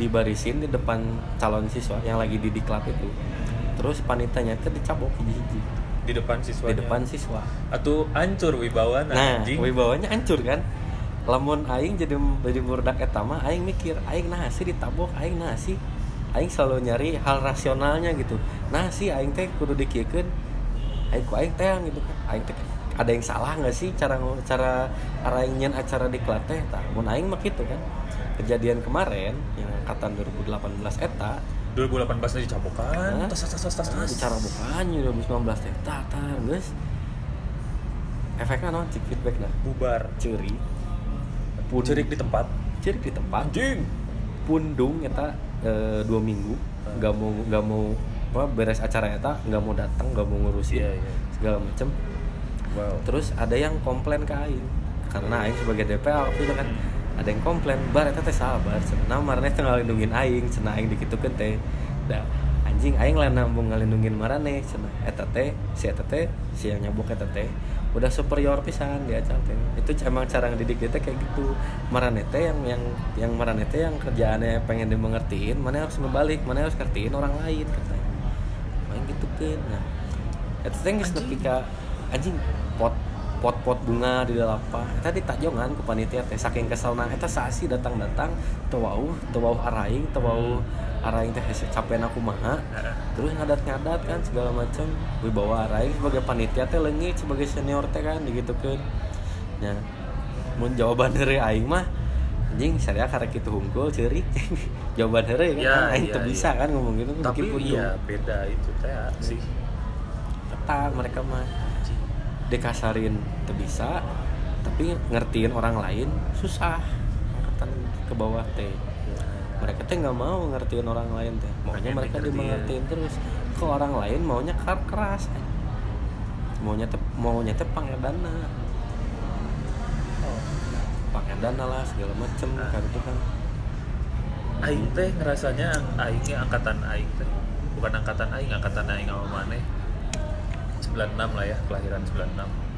dibarisin di depan calon siswa yang lagi di diklat itu. Terus panitanya teh dicabok hiji-hiji Di depan siswa. di depan siswa. Atau hancur wibawa nah anjing. wibawanya hancur kan? Lamun aing jadi jadi murdak eta mah aing mikir aing sih ditabok aing sih. Aing selalu nyari hal rasionalnya gitu. Nah si aing teh kudu dikiekeun. Aing ku aing teh gitu kan. Aing teh ada yang salah nggak sih cara cara araingnya acara di teh? Tah mun aing mah gitu kan. Kejadian kemarin yang angkatan 2018 eta 2018 di Cabokan tas tas tas tas tas bicara bukan 2019 teh tah geus efeknya non cik? Feedback nah bubar. Curi pun cerik di tempat. Cerik di tempat. Anjing! Pundung eta e, dua minggu. Nggak mau nggak mau apa beres acara eta nggak mau datang nggak mau ngurusin Iya, iya. segala macem. Wow. Terus ada yang komplain ke Aing. Karena Aing sebagai DPA waktu itu kan ada yang komplain bar eta teh sabar cenah marane teh ngalindungin Aing cenah Aing dikitukeun teh. Da anjing Aing lain nambung ngalindungin marane cenah eta teh si eta teh si yang nyabuk eta teh udah superior pisan dia teh. Itu emang cara ngedidik dia teh kayak gitu. Marane teh yang yang yang marane teh yang kerjaannya pengen dimengertiin mana harus ngebalik mana harus ngertiin orang lain katanya. Main gitu kan nah itu teh geus nepi ka anjing pot pot pot bunga di dalam apa eta ditajongan ku panitia teh. Saking keselna eta sasi datang datang teu teu wauh araing teu wauh araing teh capean aku maha terus ngadat ngadat kan segala macam wibawa araing. Sebagai panitia teh leungit sebagai senior teh kan digitukeun. Nya mun jawaban dari aing mah anjing saya karek kitu hungkul ceurik [LAUGHS] jawaban heureuy kan Ya, aing teu bisa iya. kan ngomong gitu tapi iya beda itu teh sih. Ketat mereka mah dikasarin tuh bisa tapi ngertiin orang lain susah. Angkatan ke bawah teh. Mereka teh nggak mau ngertiin orang lain teh. Pengen mereka ngertiin. dimengertiin terus. Ke orang lain maunya kar keras. Maunya teh maunya teh pangedana. Pangedana lah segala macem Nah. kan itu kan. Aing teh ngerasanya aingnya angkatan aing teh. Bukan angkatan aing angkatan aing sama maneh 96 lah ya kelahiran 96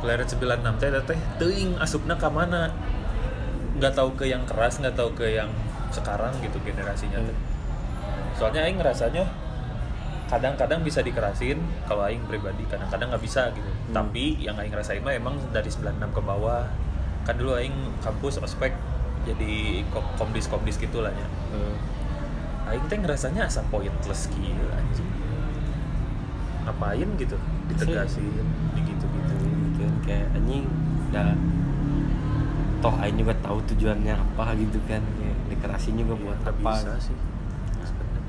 kelahiran 96 teh teh teuing asupna ka mana? Nggak tahu ke yang keras nggak tahu ke yang sekarang gitu generasinya teh. Soalnya aing ngerasanya kadang-kadang bisa dikerasin kalau aing pribadi kadang-kadang nggak bisa gitu. Hmm. tapi yang aing rasain mah emang dari 96 ke bawah. Kan dulu aing kampus ospek jadi kom- komdis komdis gitu lah ya. Eh, aing teh ngerasanya asa pointless kieu anjing ngapain gitu ditegasin gitu gitu gitu kayak anjing dah. Toh Aing juga tahu tujuannya apa gitu kan ya, dikerasin juga buat nggak apa. bisa sih.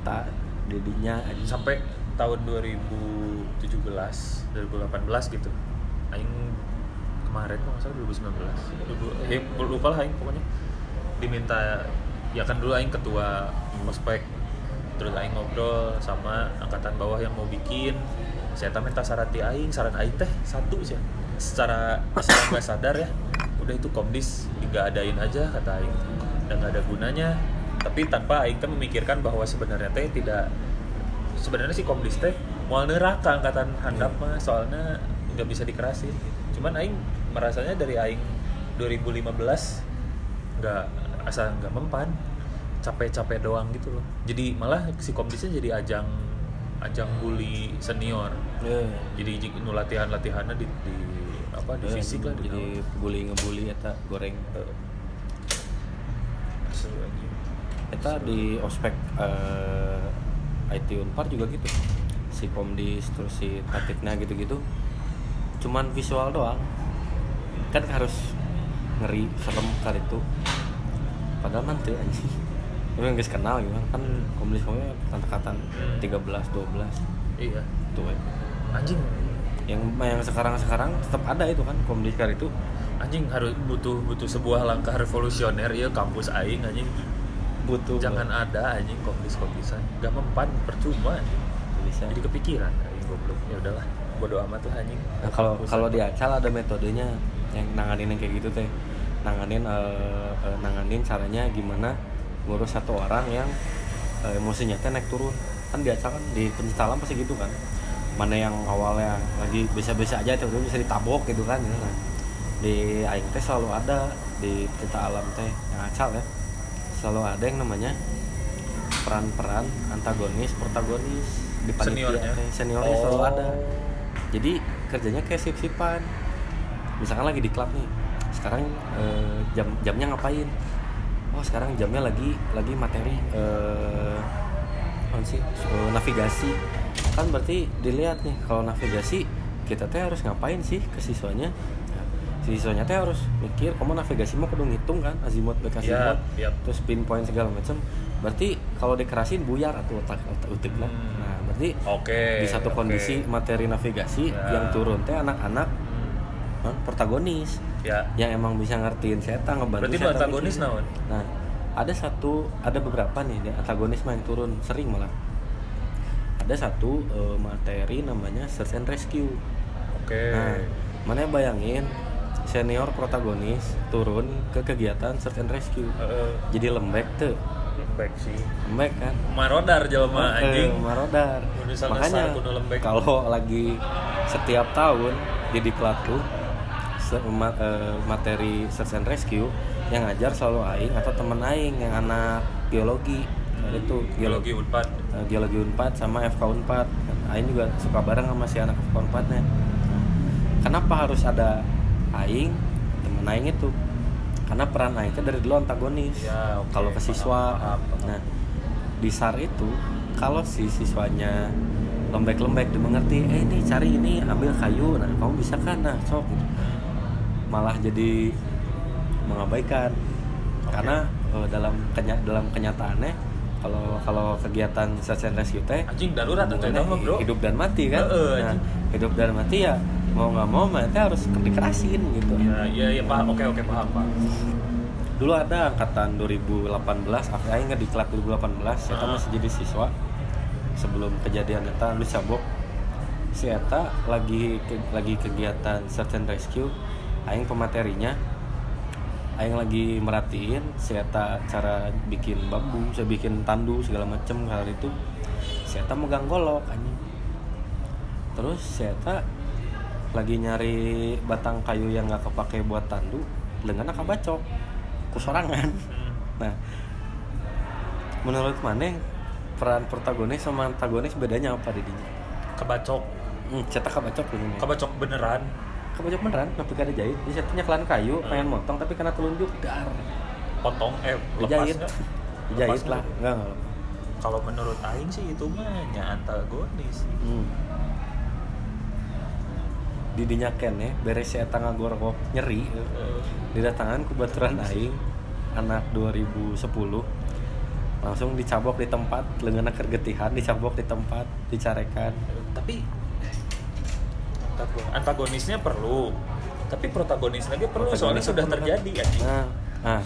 Tak dedinya sampai tahun 2017 2018 gitu aing kemarin kalau nggak salah 2019 Dulu- eh, lupa lah aing pokoknya. Diminta ya kan dulu aing ketua ospek terus aing ngobrol sama angkatan bawah yang mau bikin. Saya minta saran di aing saran aing teh satu sih. Secara secara nggak sadar ya udah itu komdis nggak adain aja kata aing. Dan nggak ada gunanya. Tapi tanpa aing teh memikirkan bahwa sebenarnya teh tidak sebenarnya sih komdis teh mau neraka angkatan handap mah soalnya nggak bisa dikerasin. Cuman aing merasanya dari aing 2015 nggak asal nggak mempan capek-capek doang gitu loh. Jadi malah si komdisnya jadi ajang ajang bully senior. Ya, jadi nu latihan latihannya di, di apa di ya, fisik lah di jadi bully ngebully eta goreng anjing. eta di ospek eh, IT Unpar juga gitu. Si komdis terus si tatiknya gitu-gitu. Cuman visual doang. Kan harus ngeri serem kali itu. Padahal nanti anjing tapi nggak kenal gitu kan. Kan komdis komdis kata-kata 13 12 iya. Tuh we. anjing. Yang yang sekarang sekarang tetap ada itu kan komdis kali itu. Anjing harus butuh butuh sebuah langkah revolusioner ya kampus aing anjing. Butuh jangan ada anjing komdis komdisan gak mempan percuma anjing. bisa. Jadi kepikiran anjing goblok ya udahlah bodo amat lah anjing. Nah, kalau kalau di Acal ada metodenya yang nanganin yang kayak gitu teh. Nanganin eh, eh, nanganin caranya gimana ngurus satu orang yang eh, emosinya teh naik turun. Kan di Acal kan di pencinta alam pasti gitu kan. Mana yang awalnya lagi biasa-biasa aja tiba bisa ditabok gitu kan gitu. Di aing teh selalu ada di pencinta alam teh yang Acal ya. Selalu ada yang namanya peran-peran antagonis, protagonis di panitia Seniornya? teh. Seniornya Oh. selalu ada jadi kerjanya kayak sip-sipan misalkan lagi di klub nih sekarang eh, jam jamnya ngapain oh sekarang jamnya lagi lagi materi eh apa sih eh, navigasi kan berarti dilihat nih kalau navigasi kita teh harus ngapain sih ke siswanya Nah, si siswanya teh harus mikir kamu navigasi mau kudu ngitung kan azimut azimut Yap, yap. terus pinpoint segala macam berarti kalau dikerasin buyar atau otak otak utik lah Hmm. nah berarti Oke. di satu kondisi materi navigasi Ya. yang turun teh anak-anak Kan, protagonis Ya. yang emang bisa ngertiin setan ngebantu Berarti setan protagonis mikir. naon? nah ada satu ada beberapa nih antagonis yang turun sering malah ada satu eh, materi namanya search and rescue Oke. nah mana bayangin senior protagonis turun ke kegiatan search and rescue Heeh. jadi lembek tuh lembek sih. lembek kan Marodar jelema Eh, anjing. marodar makanya kalau lagi setiap tahun di diklat tuh se- ma- eh, materi search and rescue yang ngajar selalu aing atau temen aing yang anak biologi. Ada itu Biologi Unpad. eh, geologi unpad sama FK unpad. Aing juga suka bareng sama si anak FK unpadnya. Kenapa harus ada aing temen aing itu? Karena peran aing itu dari dulu antagonis. Ya, oke. kalau ke siswa. Nah di SAR itu kalau si siswanya lembek-lembek dimengerti eh ini cari ini ambil kayu. Nah kamu bisa kan? Nah sok gitu. Malah jadi mengabaikan karena eh, dalam kenya dalam kenyataannya kalau kalau kegiatan search and rescue teh Anjing darurat mah, Bro. hidup dan mati kan Heeh, nah, anjing. hidup dan mati ya mau nggak mau mah teh harus dikerasin gitu Ya, ya, ya paham. Oke, oke, paham, Pak. dulu ada angkatan 2018 aku aing nggak diklat 2018 saya Ah. masih jadi siswa sebelum kejadian eta lu cabok si eta lagi ke- lagi kegiatan search and rescue aing pematerinya aing lagi merhatiin eta cara bikin bambu saya bikin tandu segala macem kali itu eta megang golok anjing terus eta lagi nyari batang kayu yang nggak kepake buat tandu lengannya kabacok kusorangan Hmm. nah menurut mana peran protagonis sama antagonis bedanya apa di dinya Kebacok. hmm, cetak kabacok ini Kebacok beneran. Kabacok beneran tapi kada jahit. Di setnya kelan kayu Hmm. pengen motong tapi karena telunjuk. Dar. Potong eh dijahit [LAUGHS] dijahit Lepas lah. nggak? enggak enggak Kalau menurut Aing sih itu mah nya antagonis. hmm. di dinya ken ya. Beres si eta ngagorok nyeri. Eh, didatangan ku baturan aing anak 2010 langsung dicabok di tempat lengan kergetihan dicabok di tempat dicarekan. Tapi antagonisnya perlu tapi protagonisnya lagi perlu soalnya sudah terjadi kan nah, nah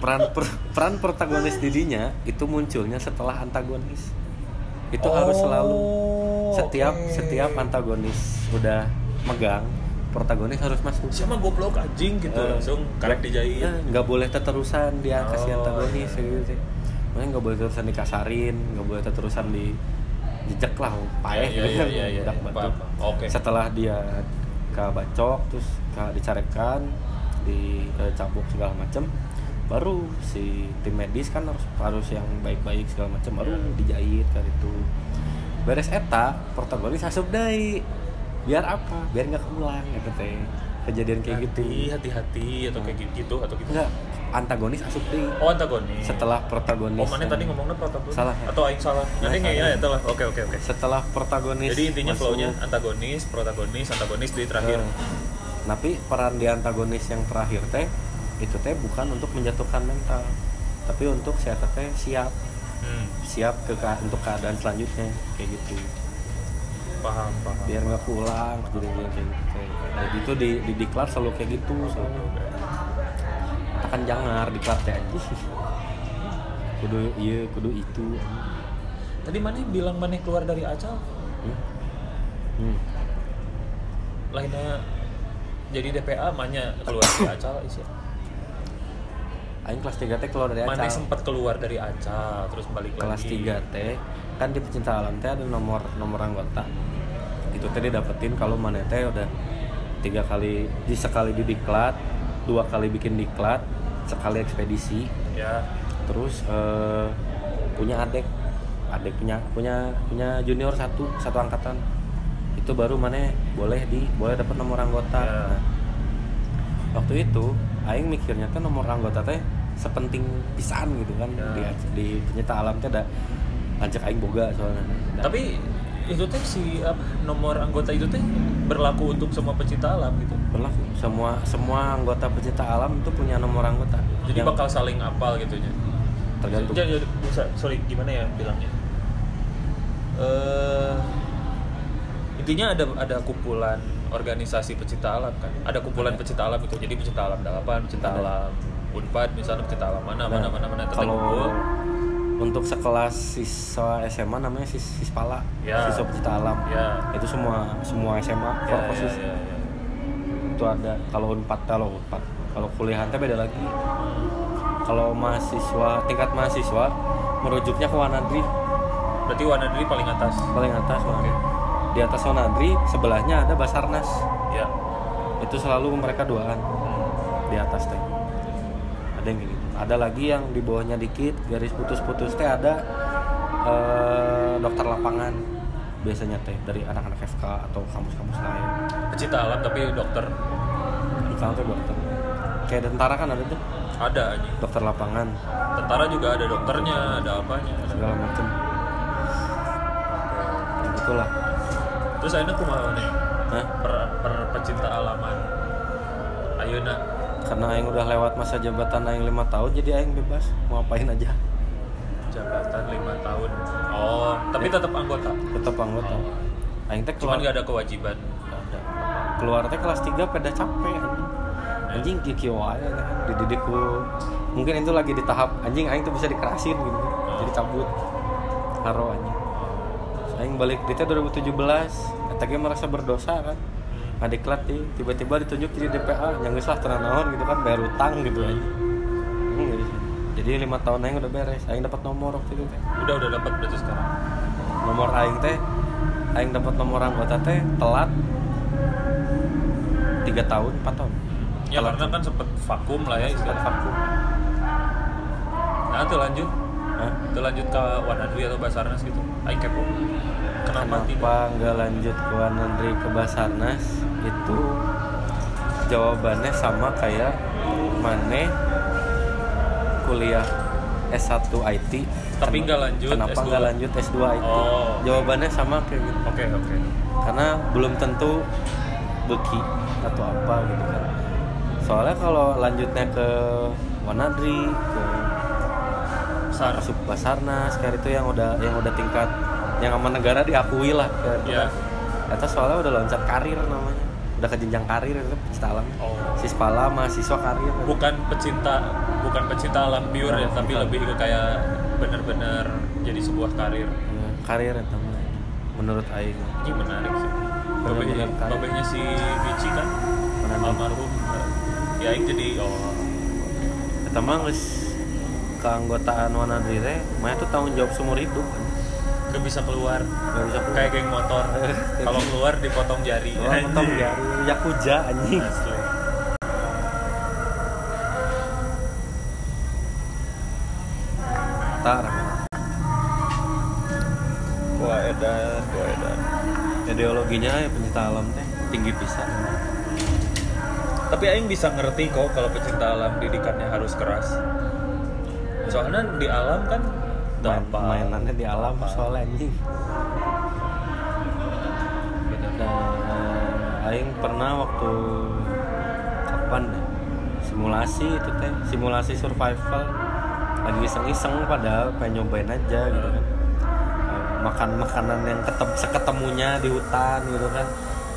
peran per- peran protagonis didinya itu munculnya setelah antagonis. Itu harus selalu setiap Oh, oke. setiap antagonis udah megang protagonis harus masuk. Siapa goblok anjing gitu Eh, langsung karek dijahit. Nah, nggak boleh terusan dia kasih Oh, antagonis iya. gitu. Sih nggak boleh terusan dikasarin nggak boleh terusan di jejak lah paeh Iya, gitu iya, iya, iya, budak iya. batu. Paham. Oke. setelah dia ke bacok terus ke dicarekan dicabuk segala macam baru si tim medis kan harus harus yang baik-baik segala macam baru Iya. dijahit kan itu beres eta protagonis asup deui biar apa biar nggak keulang gitu teh kejadian kayak gitu Hati, hati-hati atau kayak gitu atau gitu enggak antagonis asup deui oh antagonis. Setelah protagonis oh mana tadi ngomongnya protagonis? Salah. atau aing salah? Nanti nggak ya itu lah oke oke oke. Setelah protagonis jadi intinya masuk, flow-nya antagonis protagonis antagonis di terakhir. Eh, tapi peran di antagonis yang terakhir teh itu teh bukan untuk menjatuhkan mental tapi untuk saya teh siap. Hmm, siap ke untuk keadaan selanjutnya kayak gitu. Paham paham. Biar nggak pulang kayak gitu teh. nah itu di di diklat selalu kayak gitu selalu akan jangar diklat teh aja. Kudu iya kudu itu. Tadi mana bilang mana keluar dari acal hmm. Hmm. lainnya jadi DPA mana keluar dari acal isi Aing kelas 3 teh keluar dari mana acal sempat keluar dari acal terus balik kelas lagi. 3 teh kan di pecinta alam teh ada nomor nomor anggota. Itu teh didapetin kalau mana teh udah tiga kali di sekali di diklat dua kali bikin diklat sekali ekspedisi. Ya. Terus eh, punya adik adik punya punya punya junior satu satu angkatan. Itu baru mana boleh di boleh dapat nomor anggota. Ya. Nah, waktu itu aing mikirnya teh nomor anggota teh sepenting pisan gitu kan. Ya. di, di penyita alam teh ada lanjut aing boga soalnya. Tapi itu teh si apa, nomor anggota itu teh berlaku untuk semua pecinta alam gitu. berlaku semua semua anggota pecinta alam itu punya nomor anggota Jadi Yang bakal saling apal gitu ya. tergantung ya, bisa, sorry gimana ya bilangnya? Eh intinya ada ada kumpulan organisasi pecinta alam kan. Ada kumpulan pecinta alam itu. Jadi pecinta alam 8, pecinta Ada. alam Unpad misalnya pecinta alam mana Nah, mana mana mana ngumpul. Untuk sekelas siswa SMA namanya sis sispala Ya. siswa pecinta alam Ya. itu semua semua SMA Ya, for ya, khusus ya, ya. itu ada kalau unpad kalau unpad kalau kuliah teh beda lagi kalau mahasiswa tingkat mahasiswa merujuknya ke Wanadri Berarti Wanadri paling atas. paling atas. Wanadri. di atas Wanadri sebelahnya ada Basarnas Ya. itu selalu mereka duaan di atas teh ada lagi yang di bawahnya dikit garis putus-putus teh ada eh, dokter lapangan biasanya teh dari anak-anak FK atau kampus-kampus lain Pecinta alam tapi dokter sana tuh dokter kayak tentara kan ada tuh ada aja. dokter lapangan Tentara juga ada dokternya, ada apanya. Ada. segala macem itulah Terus akhirnya kumaha nih? Per, per pecinta alaman. Ayeuna karena Aing udah lewat masa jabatan Aing lima tahun jadi Aing bebas. Mau ngapain aja. Jabatan lima tahun. Oh, tapi tetap anggota. tetap anggota. Aing teh Cuman keluar nggak ada kewajiban. Nggak ada. keluar teh kelas 3 pada capek anjing. Anjing kiki wae kan. Dididik ku mungkin itu lagi di tahap anjing aing tuh bisa dikerasin gitu. Jadi cabut. Haro anjing. Aing balik di teh 2017 eta ge merasa berdosa kan adiklat nih tiba-tiba ditunjuk jadi DPA yang geus lah tenang naon gitu kan bayar utang gitu aja jadi lima tahun aing udah beres aing dapat nomor waktu itu teh Udah udah dapat berarti sekarang. nomor aing teh aing dapat nomor anggota teh telat tiga tahun empat tahun Ya Telat karena kan sempet vakum lah ya sempat istilahnya. vakum Nah, itu lanjut. Hah? Itu lanjut ke Wanadri atau Basarnas gitu. Aing kepo. Kenapa, tidak? kenapa nggak lanjut ke Wanandri ke Basarnas itu jawabannya sama kayak Mane kuliah S1 IT Tapi nggak lanjut kenapa S2? nggak lanjut S2 IT Oh. jawabannya sama kayak gitu Oke, oke. karena belum tentu beki atau apa gitu kan soalnya kalau lanjutnya ke Wanadri ke Sar. masuk Basarnas kayak itu yang udah yang udah tingkat yang sama negara diakui lah kayak gitu Ya. kan. Eta soalnya udah loncat karir namanya udah ke jenjang karir itu pecinta alam Oh. sispala mahasiswa karir bukan pecinta bukan pecinta alam pure ya Oh, tapi bukan. lebih ke kayak bener-bener jadi sebuah karir Ya, karir itu mah. menurut Aing ini menarik sih Bener-bener Babeh- karir. babehnya si Michi kan Mana nih? almarhum ya ini jadi oh Eta mah geus keanggotaan Wanadri teh mah itu tanggung jawab seumur hidup gak bisa keluar. Gak bisa keluar. kayak geng motor. [LAUGHS] Kalau keluar dipotong jari. Oh, potong jari Yakuza anjing. Asli. Tar Wah edan, wah edan. Ideologinya ya pencinta alam teh. Tinggi pisan. Tapi Aing bisa ngerti kok kalau pecinta alam didikannya harus keras. Soalnya di alam kan Main, mainannya di alam soalnya anjing. Dan Aing pernah waktu kapan ya? Simulasi itu teh simulasi survival. Lagi iseng-iseng padahal pengen nyobain aja gitu kan. Eh, makan makanan yang ketem seketemunya di hutan gitu kan.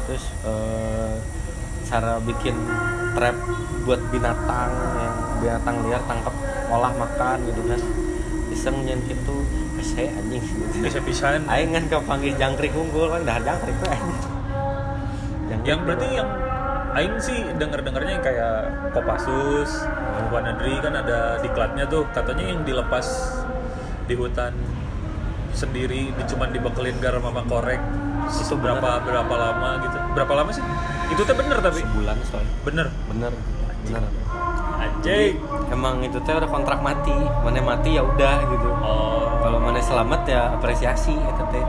Terus eh, cara bikin trap buat binatang yang binatang liar tangkap olah makan gitu kan iseng nyen gitu pese anjing. Bisa pisan. Aing kan kepanggil jangkrik unggul kan dah jangkrik. Jangkrik Yang berarti yang Aing sih denger-dengernya yang kayak Kopassus, Wanadri kan ada diklatnya tuh. Katanya yang dilepas di hutan sendiri di cuman dibekelin garam sama korek Itu berapa berapa lama gitu. Berapa lama sih? Itu tuh bener tapi? Sebulan soalnya. Bener? Bener. Bener anjing emang itu teh udah kontrak mati. Mana mati ya udah gitu. Oh. Kalau mana selamat ya apresiasi itu teh.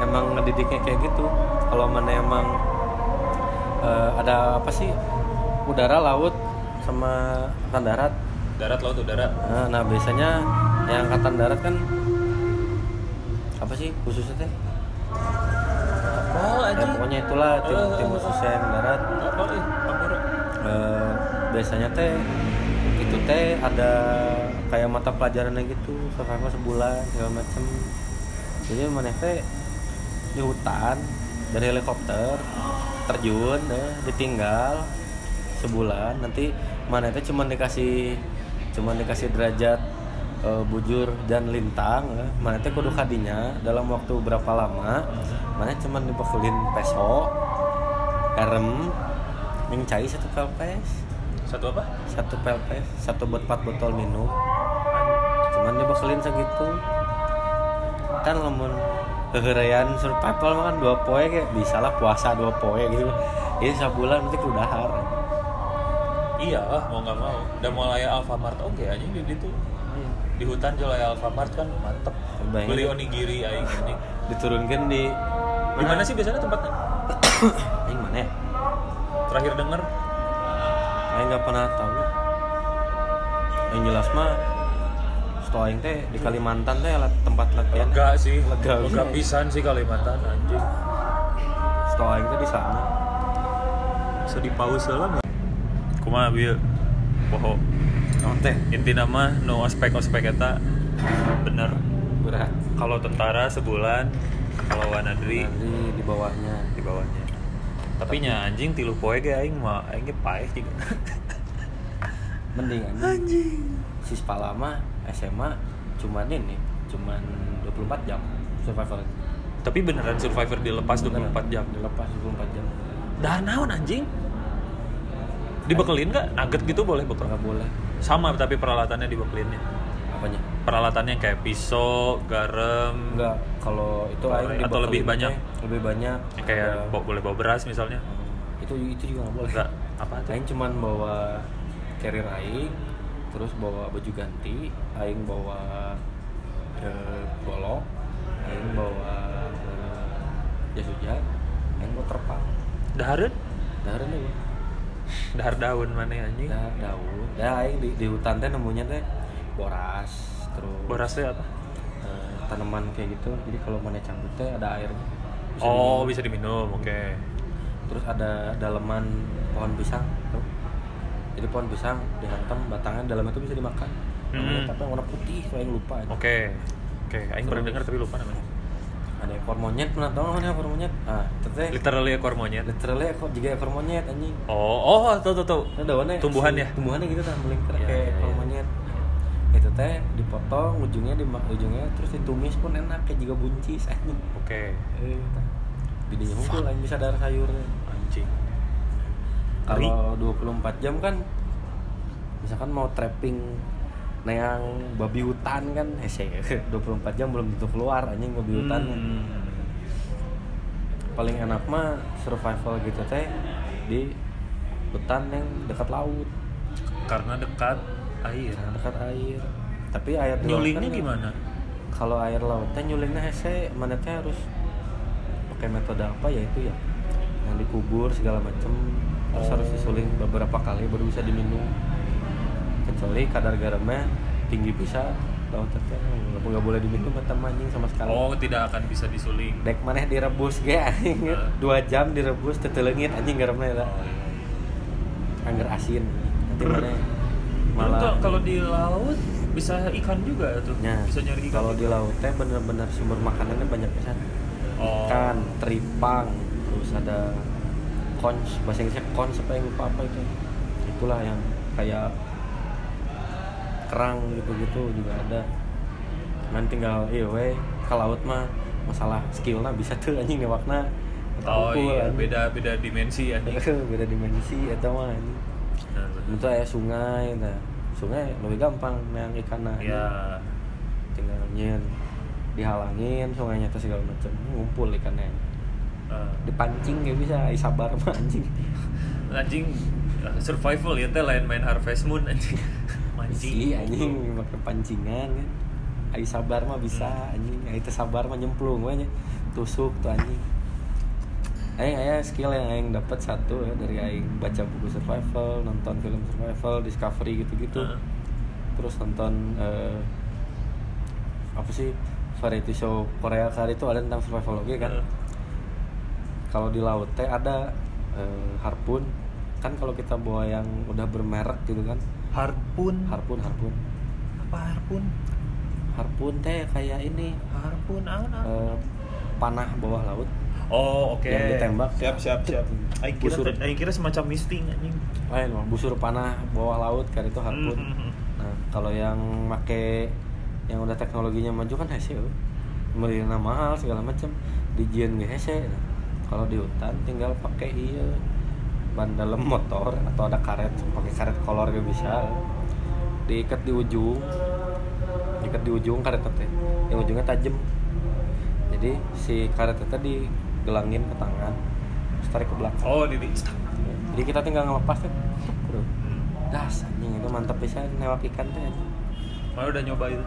Emang ngedidiknya kayak gitu. Kalau mana emang eh, ada apa sih? Udara laut sama angkatan darat. Darat laut udara. Nah, nah biasanya yang angkatan darat kan apa sih khususnya teh? Oh ya, pokoknya itulah tim, Eh, tim khususnya yang darat. Eh, biasanya teh teh ada kayak mata pelajarannya gitu survival sebulan segala macem. Jadi mana teh di hutan dari helikopter terjun deh ditinggal sebulan. Nanti mana teh cuma dikasih cuma dikasih derajat eh, bujur dan lintang ya. mana teh kudu kadinya dalam waktu berapa lama mana cuma dibekelin peso yang cai satu pelpes satu apa satu pelpes satu buat empat botol minum. Cuman dibekelin segitu. Kan lamun keherayan survival mah kan dua poe kayak bisa lah puasa dua poe gitu. Ini sebulan nanti kudu dahar iya lah mau nggak mau. Udah mulai Alfamart oke anjing di itu di hutan jual Alfamart kan mantep. Bayangin. beli onigiri aing ini diturunkan di di mana sih biasanya tempatnya? Aing mana ya? terakhir denger Aing nggak pernah tahu. Yang jelas mah setelah Aing teh di Kalimantan teh tempat latihan. Lega sih. Lega, lega. iya. pisan sih Kalimantan anjing. Setelah Aing teh di sana. Sedih paus lah nggak kumaha bieu poho Naon teh? Inti nama no ospek ospek eta. Bener. Berat. Kalau tentara sebulan kalau wanadri di bawahnya. Di bawahnya tapi nya anjing tilu poe ge aing mah aing ge paeh juga. [LAUGHS] Mending anjing. Sispa lama SMA cuman ini cuman 24 jam survival. Tapi beneran survivor dilepas 24 jam. Dilepas 24 jam. Dah naon anjing? Dibekelin nggak? Nugget gitu boleh bekal nggak boleh. Sama tapi peralatannya dibekelinnya. Apanya peralatannya kayak pisau garam enggak kalau itu Atau aing lebih banyak? lebih banyak kayak bawa- boleh bawa beras misalnya? Hmm, itu itu juga nggak boleh. Enggak apa aing cuman bawa carrier aing terus bawa baju ganti aing bawa eh, golok aing bawa eh, jas hujan aing bawa terpal. Dahareun? Dahareun deh dahar daun mana anjing? Dah daun. Dah aing di, di hutan teh nemunya teh boras terus berasnya apa? eh, tanaman kayak gitu. Jadi kalau mana teh ada airnya Bisa oh diminum. bisa diminum oke. Terus ada daleman pohon pisang tuh. Jadi pohon pisang dihantam batangnya dalamnya itu bisa dimakan. Hmm. Tapi warna putih saya yang lupa oke oke. Aing pernah dengar tapi lupa namanya. Ada ekor monyet pernah tahu nggak ekor monyet? Ah itu teh. Literally ekor monyet. Literally ekor juga ekor monyet anjing. Oh oh tuh tuh tuh. Nah, daunnya. Tumbuhan si- ya? tumbuhannya gitu kan melingkar Iya, kayak iya, ekor iya. monyet itu teh dipotong ujungnya dimak ujungnya terus ditumis pun enak kayak juga buncis anjing. Oke. Eh bidinya hunkul anjing bisa darah sayurnya. Anjing. Kalau 24 jam kan misalkan mau trapping neang babi hutan kan hese [LAUGHS] 24 jam belum tentu keluar anjing babi hutan Hmm. paling enak mah survival gitu teh di hutan yang dekat laut. Karena dekat air. Dekat air. Tapi air nyulingnya kan- gimana? Kalau air laut teh nyulingnya hese mana teh harus pakai metode apa? Ya itu ya yang dikubur segala macem. Terus Oh. harus disuling beberapa kali baru bisa diminum. Kecuali kadar garamnya tinggi bisa laut teh nggak boleh diminum kata anjing sama sekali. Oh tidak akan bisa disuling. Dek maneh direbus ge anjing. Dua jam direbus tetelengit anjing garamnya lah oh, iya. anggar asin. Nanti [CLEARS THROAT] maneh Malah kalau di laut bisa ikan juga tuh Ya, bisa nyari ikan kalau di laut teh bener-bener sumber makanannya banyak pisan oh. ikan, teripang, terus ada kons, bahasa Inggrisnya kons apa yang lupa apa itu. Itulah yang kayak kerang gitu-gitu juga ada. Man tinggal iya we ke laut mah masalah skillnya bisa tuh anjing newakna. oh iya beda beda dimensi ya [LAUGHS] beda dimensi atau mah anjing. Itu aya sungai nah. Sungai lebih gampang nang ikan ya tinggal nyen dihalangin sungainya tuh segala macam ngumpul ikannya. Eh, dipancing gak bisa ai sabar mah anjing. [LAUGHS] Anjing survival ya teh lain main Harvest Moon anjing. [LAUGHS] Mancing. Si anjing pakai pancingan kan. Ai sabar mah bisa anjing. Ai teh sabar mah nyemplung we nya. tusuk tuh anjing Aing aya skill yang aing dapat satu ya dari aing baca buku survival, nonton film survival, discovery gitu-gitu. Heeh. terus nonton eh, apa sih variety show Korea kali itu ada tentang survivologi kan. Heeh. kalau di laut teh ada eh, harpun. Kan kalau kita bawa yang udah bermerek gitu kan. Harpun? Harpun harpun. Apa harpun? Harpun teh kayak ini. Harpun awan eh, panah bawah laut oh oke. Yang ditembak. siap siap siap. Aing kira, Busur. Aing kira semacam misting anjing. Lain busur panah bawah laut kan itu harpun Mhm. nah kalau yang make yang udah teknologinya maju kan hese euy. belinya mahal segala macam dijian ge hese. Nah, kalau di hutan tinggal pakai iya. Ban dalam motor atau ada karet pakai karet kolor gak bisa. Diikat di ujung. Diikat di ujung karet teh. Yang ujungnya tajam. Jadi si karet teh digelangin ke tangan terus tarik ke belakang. Oh di di jadi kita tinggal ngelepas tuh bro. Das anjing itu mantap bisa newak ikan teh anjing. Mana udah nyoba itu.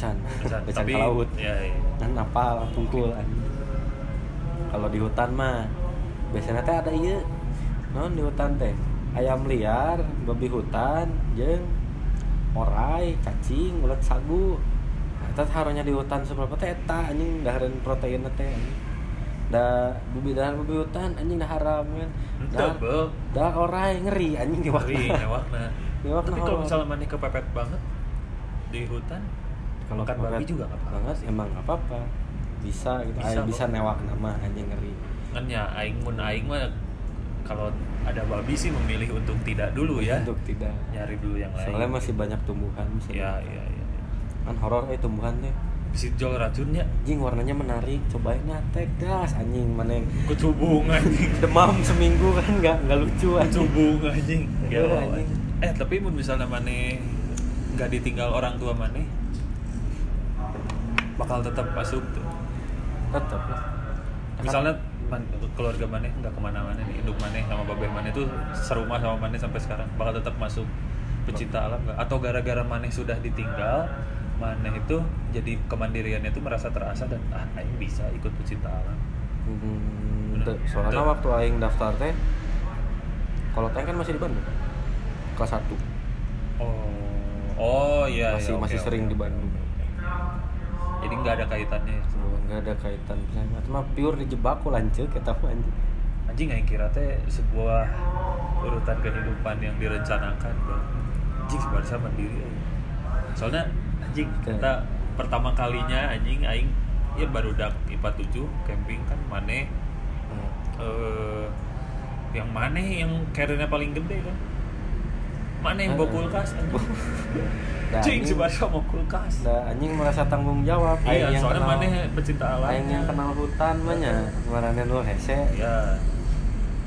Can Can, can tapi ke laut. ya, ya. kan apa tungkul kalau di hutan mah biasanya teh ada iya non di hutan teh. Ayam liar babi hutan jeng. Orai cacing ulat sagu. Nah, eta harunya di hutan seberapa teh eta anjing. Dahareun protein teh anjing da babi dahar babi hutan anjing dah haram kan Bel. dah orai ngeri anjing di waktu Ngeri, [LAUGHS] Tapi kalau misalnya maneh kepepet banget di hutan, kalau makan babi juga nggak apa-apa banget emang nggak apa-apa bisa gitu Bisa bisa, newak nama anjing ngeri kan ya aing mun aing mah kalau ada babi sih memilih untuk tidak dulu ya. untuk tidak Nyari dulu yang lain. soalnya masih banyak tumbuhan bisa Ya, ya, ya. ya. kan horor eh tumbuhan teh Bisa jual racunnya. anjing warnanya menarik cobain nate gas anjing mana yang Kecubung anjing. demam seminggu kan nggak nggak lucu anjing Kecubung anjing. Ya, anjing. Eh, tapi mun misalnya maneh nggak ditinggal orang tua maneh bakal tetap masuk tuh. tetap lah misalnya man- keluarga maneh nggak ke mana-mana nih hidup maneh sama babeh maneh tuh serumah sama maneh sampai sekarang bakal tetap masuk pecinta alam nggak atau gara-gara maneh sudah ditinggal maneh itu jadi kemandiriannya itu merasa terasa dan ah aing bisa ikut pecinta alam Hmm, Bener. soalnya waktu aing daftar teh kalau teh kan masih di Bandung kelas 1 oh oh iya masih iya, masih sering di oke. Bandung. jadi nggak ada kaitannya ya. nggak ada kaitan. Mah pure dijebak ku lanceuk kita mah anjing. Aing kira teh sebuah urutan kehidupan yang direncanakan bang anjing sebenarnya mandiri soalnya anjing kita pertama kalinya anjing aing ya baru dak IPA 7 camping kan maneh Hmm. eh yang maneh yang carrier paling gede kan? Maneh yang bawa Heeh. kulkas anjing. [LAUGHS] Anjing- sebenarnya mau kulkas. Da anjing merasa tanggung jawab. Iya yang soalnya kenal- maneh pecinta alam aing yang kenal hutan mah nya ngaranna nu hese. Ya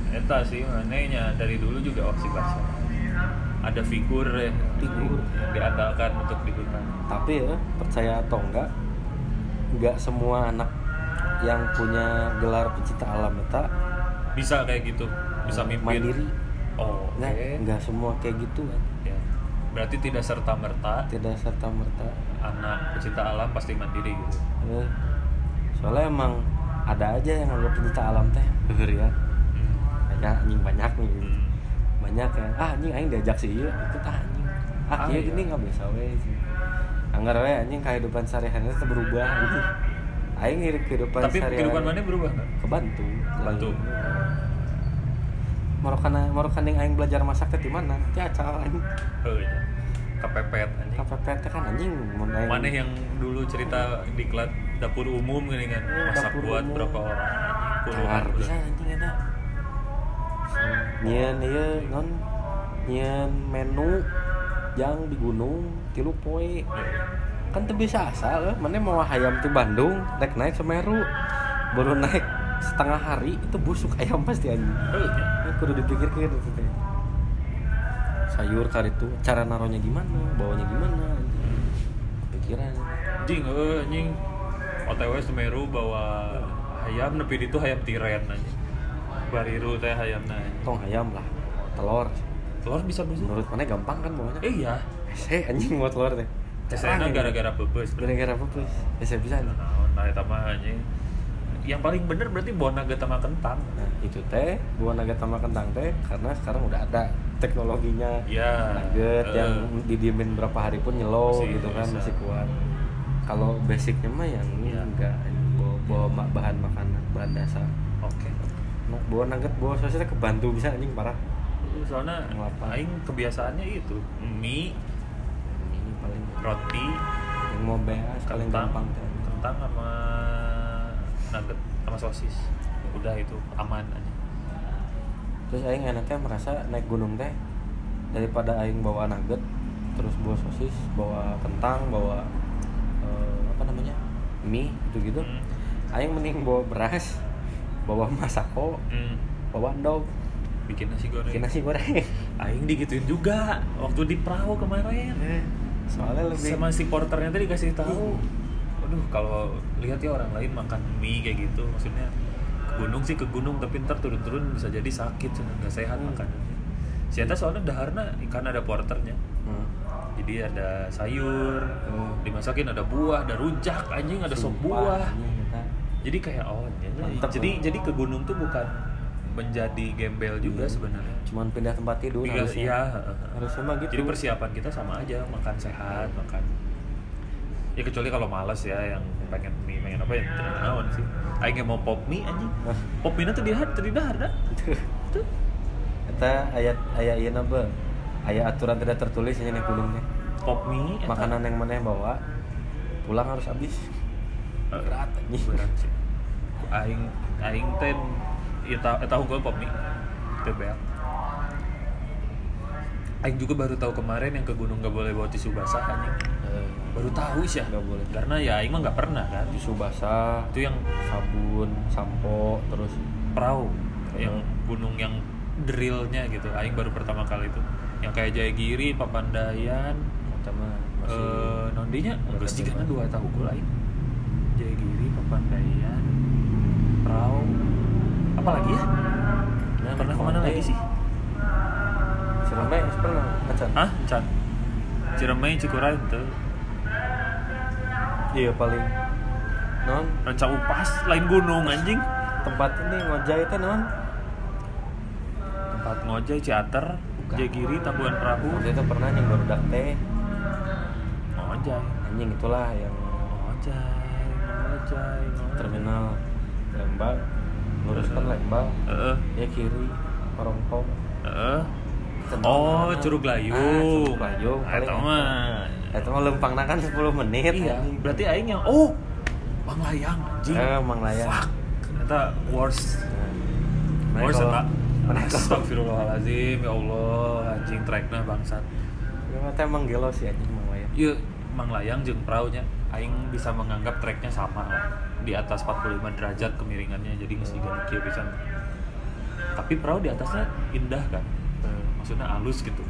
eta sih manehnya dari dulu juga oh si Barca ada figur ya. Figur. yang diandalkan untuk di hutan tapi ya percaya atau enggak enggak semua anak yang punya gelar pecinta alam eta bisa kayak gitu bisa eh, mimpin. mandiri. Oh oke. enggak enggak semua kayak gitu kan. Ya. berarti tidak serta merta tidak serta merta anak pecinta alam pasti mandiri gitu. Eh, soalnya emang ada aja yang anggap pecinta alam teh. Heueur ya. Hmm. banyak anjing banyak nih. Hmm. banyak ya. Ah anjing aing diajak sih iya ikut ah anjing. Ah Ah, iya iya. gini nggak biasa we sih anggar we anjing kehidupan sehari-hari itu berubah gitu. Aing hidup kehidupan tapi sehari-hari. kehidupan mana berubah nggak kebantu. Kebantu. Marokan Marokan yang aing belajar masak teh di mana? Ti acal anjing. Oh, iya. kepepet anjing. Teh kan anjing mana yang dulu cerita di klat dapur umum gini kan? Oh, masak dapur buat umum. berapa orang? Puluhan bisa anjing eta nyeun ieu non. Nyeun menu yang di gunung tilu poe. Kan tuh bisa asal eh. mana mau ayam di Bandung rek naik Semeru. Baru naik setengah hari itu busuk ayam pasti anjing. Oh, iya. ya, kudu dipikir-pikir itu teh sayur kali itu cara naruhnya gimana bawanya gimana pikiran anjing eh anjing. OTW Semeru bawa ayam nepi itu ayam tiren anjing. Bariru teh ayam anjing. Tong ayam lah telur telur bisa busuk. Menurut mana gampang kan bawanya? Eh iya Hese anjing mau telur teh Tesena gara-gara bebes gara-gara apa tuh Hese bisa. anjing. nah eta mah anjing yang paling bener berarti bawa nugget sama kentang. Nah, itu teh buah naga sama kentang teh karena sekarang udah ada teknologinya. Ya nugget eh, yang didiemin berapa hari pun nyelo gitu kan bisa. masih kuat. Kalau basicnya mah yang Iya. enggak bawa, bawa bahan makanan bahan dasar. Oke. Nah, bawa nugget bawa sosisnya kebantu bisa anjing parah. Soalnya aing kebiasaannya itu mie ini paling roti yang mau beas paling gampang. kentang sama nugget sama sosis. Udah itu aman aja. Terus aing enaknya merasa naik gunung teh daripada aing bawa nugget terus bawa sosis bawa kentang bawa eh, apa namanya mie gitu gitu Hmm. aing mending bawa beras bawa masako Hmm. bawa endog. Bikin nasi goreng. Bikin nasi goreng. Aing digituin juga waktu di perahu kemarin soalnya lebih sama si porternya tadi dikasih tahu aduh kalau lihat ya orang lain makan mie kayak gitu maksudnya ke gunung sih ke gunung tapi ntar turun-turun bisa jadi sakit nggak sehat Hmm. makanannya si Eta soalnya daharna karena ada porternya Hmm. jadi ada sayur Hmm. dimasakin ada buah ada rujak anjing ada sop Sumpah, buah anjing, kita. jadi kayak oh. Mantep, jadi loh. jadi ke gunung tuh bukan menjadi gembel juga Iya. sebenarnya cuman pindah tempat tidur Iya, harusnya iya. harusnya mah gitu Jadi persiapan kita sama aja, makan sehat, makan. Ya kecuali kalau malas ya, yang pengen mie, pengen apa ya, tidak naon sih. Aing mau pop mie anjing. [LAUGHS] Pop mie nanti dihar, tadi dahar dah. Tuh. Eta ayat ayat iya naba ayat aturan tidak tertulis ini naik gunung teh Pop mie. makanan yang mana yang bawa pulang harus habis berat anjing. Berat sih. Aing, aing teh, ya tahu, tahu gue pop mie. Itu beak. Aing juga baru tahu kemarin yang ke gunung nggak boleh bawa tisu basah anjing. Eh, Baru tahu sih ya. Nggak boleh. Karena ya aing mah nggak pernah kan. tisu basah Itu yang sabun sampo terus perahu yang Hmm. gunung yang drillnya gitu aing baru pertama kali itu yang kayak Jayagiri Papandayan masih eh nondinya enggak sih karena dua tahun gue lain Jayagiri Papandayan perahu apa lagi ya? Nah, pernah ke mana lagi sih. Ciremai pernah acan ah Chan Ciremai Cikuray itu. Iya paling. Non. Ranca Upas lain gunung anjing. Tempat ini ngojai teh non? Tempat ngojek Ciater Bukan. Jayagiri Tambuhan Perahu. Itu pernah yang baru teh. Ngojek anjing itulah yang ngojek ngojek terminal Lembang luruskan Lembang Heeh. ya kiri Heeh. Tenang, Oh. Curug Layung. Ah, Curug. Nah, eta eta. mah. itu mah lempang kan 10 menit Iya, anjing. berarti aing yang oh, Mang Layang anjing. eh Mang Layang Fuck. Eta worst. Nah, Worst eta. Mana kalau [LAUGHS] Astagfirullahalazim, ya Allah, anjing trekna bangsat. Gimana teh emang gelo sih anjing Mang Layang Iya, Mang Layang jeung perahunya aing bisa menganggap treknya sama lah. Di atas 45 derajat kemiringannya, jadi mesti ganti pisan. Tapi perahu di atasnya indah kan. Maksudnya halus gitu.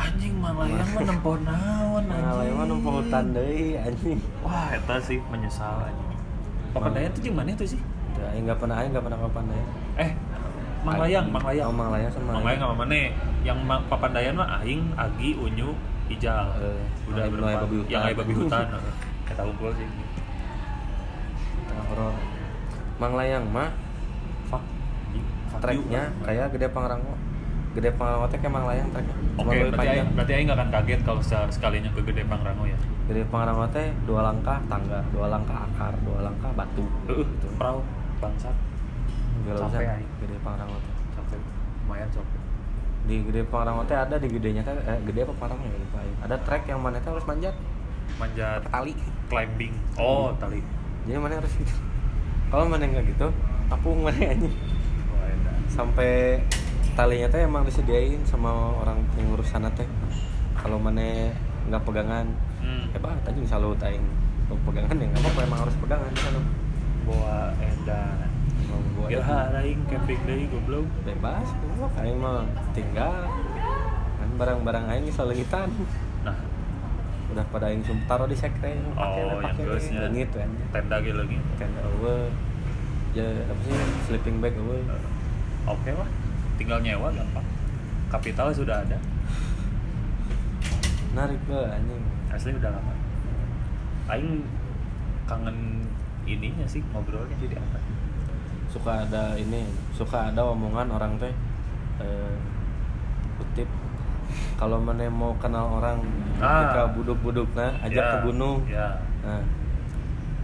Anjing Mang Layang mah nempo naon anjing. Layang mah nempo hutan deui anjing Wah, eta sih menyesal aja. Papandayan tuh gimana tuh sih? Udah, aing nggak pernah aing nggak pernah kapan deh Eh, Mang Layang, Mang Layang. Oh, Mang Layang sama Mang Layang sama mana? Yang Papandayan mah Aing, Agi, Unyu, Ijal. Eh, Udah Hutan. Yang Aya babi hutan. Kita kumpul sih. Horor Mang Layang mah Fuck. Treknya kayak gede Pangrango gede Pangrango teh kayak Mang Layang treknya Oke, lebih berarti panjang. berarti Aing gak akan kaget kalau se- sekalinya ke Gede Pangrango ya. gede Pangrango teh dua langkah tangga dua langkah akar dua langkah batu Gitu. perahu bangsat Capek, aing. gede Pangrango teh sampai lumayan capek. di gede Pangrango teh ada di gedenya teh eh, gede apa Pangrango ya lupa ada trek yang mana teh harus manjat Manjat tali climbing. Oh, tali. Jadi mana harus gitu kalau mana nggak gitu apung mana edan. sampai talinya teh emang disediain sama orang yang ngurus sana teh kalau mana nggak pegangan Hmm. hebat anjing salut aing Kalau pegangan ya nggak apa-apa emang harus pegangan sana Bawa edan. Ya aing camping deui goblok. bebas gua aing mah tinggal kan barang-barang aing selengitan Nah, udah pada sum taruh di sekre pakai oh yang pakai geusnya leungit we anjing. Tenda ge leungit. tenda eueuh ya apa sih sleeping bag eueuh Oke lah, tinggal nyewa gampang. Kapital sudah ada, narik ke anjing. Asli udah lama. Aing kangen ininya sih ngobrolnya. Jadi apa? suka ada ini suka ada omongan orang teh eh, kutip kalau mana mau kenal orang Ah. ketika buduk-buduk nah ajak Ya, ke gunung. Ya. Nah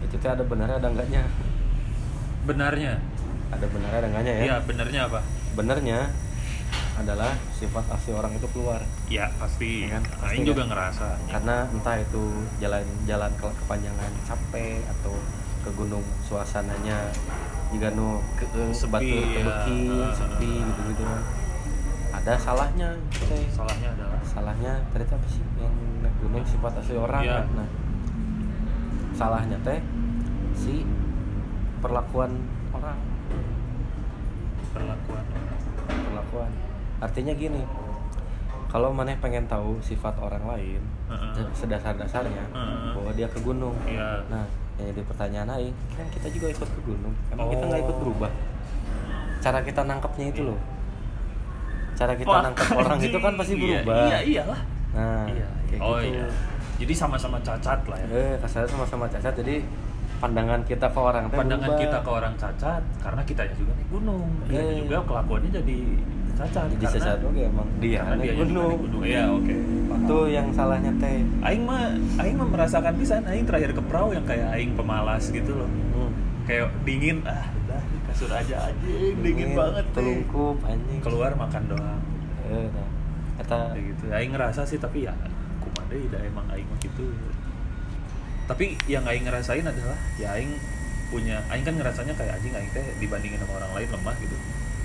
itu tuh ada benarnya ada enggaknya? Benarnya? Ada benarnya ada enggaknya ya? Iya benernya apa? Benernya adalah sifat asli orang itu keluar. Ya pasti. Ya kan? Pasti Aing juga kan? ngerasa. Karena entah itu jalan-jalan ke kepanjangan capek atau ke gunung suasananya juga nu ke, ke tebeki Ah, sepi gitu gitu ada salahnya teh salahnya adalah salahnya tadi apa sih yang naik gunung sifat asli orang Iya. kan nah salahnya teh si perlakuan orang perlakuan orang perlakuan artinya gini kalau maneh pengen tahu sifat orang lain Heeh. sedasar-dasarnya Heeh. bahwa dia ke gunung Iya. nah yang jadi pertanyaan aing kan kita juga ikut ke gunung emang kita Oh. nggak ikut berubah cara kita nangkepnya itu loh cara kita Wah, nangkep orang itu kan pasti iya, berubah. iya iyalah. Nah iya kayak oh gitu. iya. Jadi sama-sama cacat lah ya. Eh kasarnya sama-sama cacat. Jadi pandangan kita ke orang pandangan berubah. kita ke orang cacat karena kita juga naik gunung. Dia Eh. juga kelakuannya jadi cacat jadi karena, cacat oke emang dia karena naik gunung. gunung. Iya oke paham. itu yang salahnya teh. Aing mah Aing mah merasakan pisan Aing terakhir ke perahu yang kayak Aing pemalas gitu loh. Hmm. kayak dingin ah kasur aja anjing dingin banget telungkup anjing. Keluar makan doang. Eh nah eta kayak gitu. Aing ngerasa sih tapi ya kumaha deui da emang Aing mah gitu. Tapi yang Aing ngerasain adalah ya Aing punya Aing kan ngerasanya kayak anjing Aing teh dibandingin sama orang lain lemah gitu.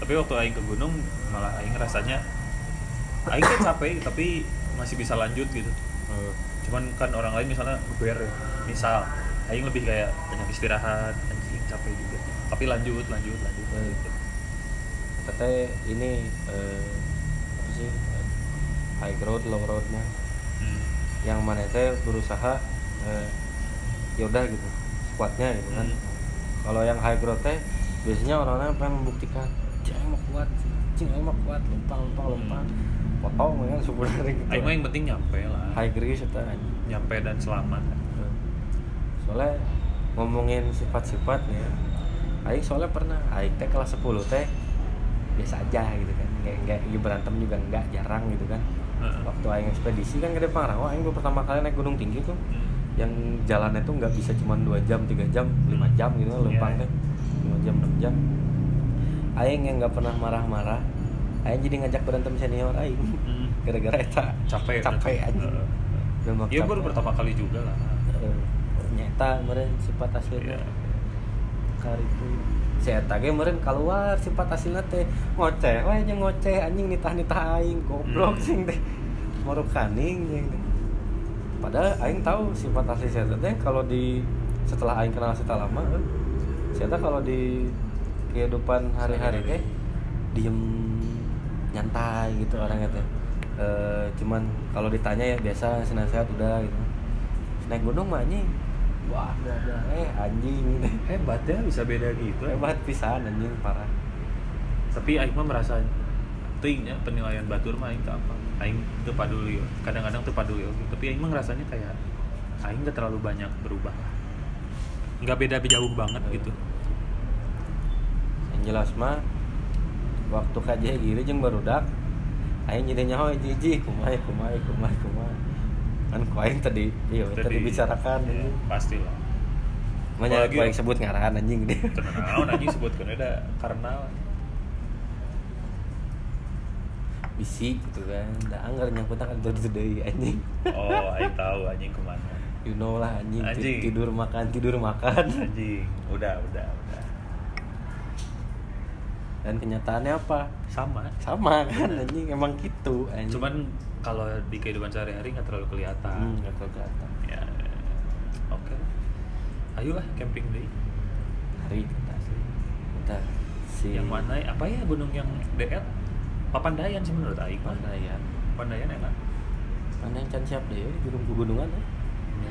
Tapi waktu Aing ke gunung malah Aing ngerasanya Aing kan capek tapi masih bisa lanjut gitu. Hmm. cuman kan orang lain misalnya ber ya misal Aing lebih kayak banyak istirahat anjing capek juga tapi lanjut lanjut lanjut Hmm. gitu. Kata ini eh, apa sih high road low roadnya Hmm. yang mana teh berusaha eh, ya udah gitu kuatnya gitu kan Hmm. kalau yang high growth teh biasanya orang-orang pengen membuktikan cing mau kuat cing mau kuat lempang lempang lempang potong ya sebenarnya gitu Hmm. Mah yang penting nyampe lah high grade eta nyampe dan selamat soalnya ngomongin sifat-sifat nih ya, Aing soalnya pernah Aing teh kelas 10 teh biasa aja gitu kan. Nggak nggak berantem juga nggak jarang gitu kan. Waktu Aing ekspedisi kan ke Pangrango Aing baru pertama kali naik gunung tinggi tuh Hmm. yang jalannya tuh nggak bisa cuma dua jam tiga jam lima jam gitu kan lempang Iya. teh. Lima jam enam jam. Aing yang nggak pernah marah-marah Aing jadi ngajak berantem senior Aing. Hmm. gara-gara eta. Capek capek aja. Ya baru pertama kali juga lah. Nyata meren sifat aslinya Iya. Itu. Saya tage meren keluar sifat aslinya teh ngoceh. Wah aja ngoceh anjing nitah nitah aing goblok Hmm. sing teh morok kaning teh. padahal aing tahu sifat asli saya teh kalau di setelah aing kenal setelah lama eh, saya kalau di kehidupan hari-hari teh diem nyantai gitu orangnya teh. Eh, cuman kalau ditanya ya biasa senang sehat udah gitu. Naik gunung mah anjing wah udah udah eh anjing. Hebat ya bisa beda gitu hebat pisan anjing parah. Tapi Aing mah merasa tingnya penilaian batur mah Aing apa? Aing teu paduli kadang-kadang teu paduli oke tapi Aing mah ngerasanya kayak Aing gak terlalu banyak berubah. Nggak beda jauh banget Iya. gitu. Yang jelas mah waktu kajian gini jeung barudak aing jadi nyaho jiji kumai kumai kumai kumai kan ku aing tadi iya tadi dibicarakan ya, pasti lah Makanya Apalagi- ku aing sebut ngaran anjing. Dia Tenang, anjing sebutkan ada karena bisi gitu kan da anggar nyangkut kan jadi deui anjing. Oh Aing tahu anjing ke mana. You know lah anjing, Anjing. tidur makan tidur makan. Anjing udah udah udah. Dan kenyataannya apa? Sama. Sama kan anjing emang gitu anjing. Cuman kalau di kehidupan sehari-hari nggak terlalu kelihatan. Hmm, gak tahu kelihatan. Ya. Oke. Ayolah camping deh hari. Kita asli kita si yang mana apa ya gunung yang dekat? Papandayan sih menurut Aing mah. Pandayan Papandayan enak. Mana yang can siap deh di gunung pegunungan ya.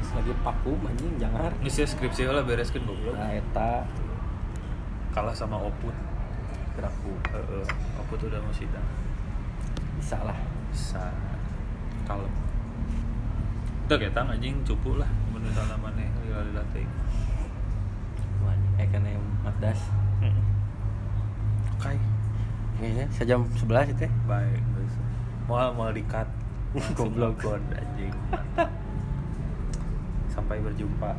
Lagi paku anjing jangan. Sih skripsi lah bereskan goblok. Nah eta. Kalah sama Oput. Geraku Heeh, Oput udah mau sidang. Bisa lah. Bisa kalau udah kayak tang anjing cupu lah. Menurut sana mana lila lila teh kena yang matdas oke. Kayaknya sejam 11 itu ya? Baik mau mau di cut langsung Goblok. upload anjing. Sampai berjumpa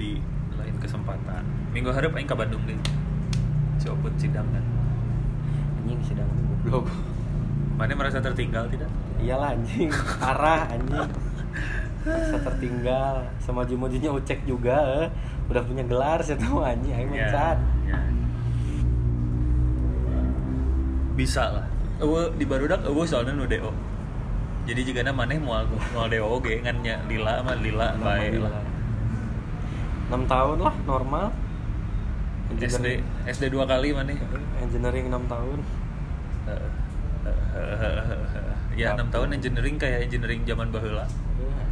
di lain kesempatan. Minggu harap aing ke Bandung deh Copot sidang kan anjing sidang ini goblok. Mana merasa tertinggal tidak iyalah anjing. Arah anjing. Masa tertinggal. Sama maju-majunya ucek juga eh. udah punya gelar saya tahu anjing. Aing Ya, mencat ya. bisa lah. Ewe di barudak Ewe soalnya nu DO jadi jika maneh mau mau DO oge ngan nya lila mah lila bae lah. Enam tahun lah normal. SD SD dua kali maneh engineering 6 tahun ya enam tahun engineering kayak engineering zaman baheula Iya.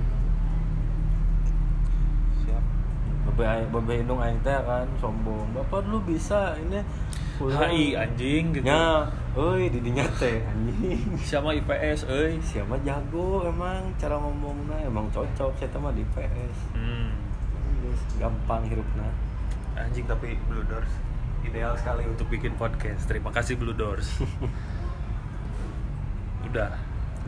siap. Babe indung aing teh kan sombong. Bapak dulu bisa ini? Kuliah." HI anjing gitu. Nya euy di dinya teh anjing. [LAUGHS] Sama IPS euy? Siapa jago emang cara ngomongnya? Emang cocok saya mah di PS hmm. Gampang hirupna. Anjing tapi Blue Doors ideal sekali untuk bikin podcast. Terima kasih Blue Doors. [LAUGHS] Udah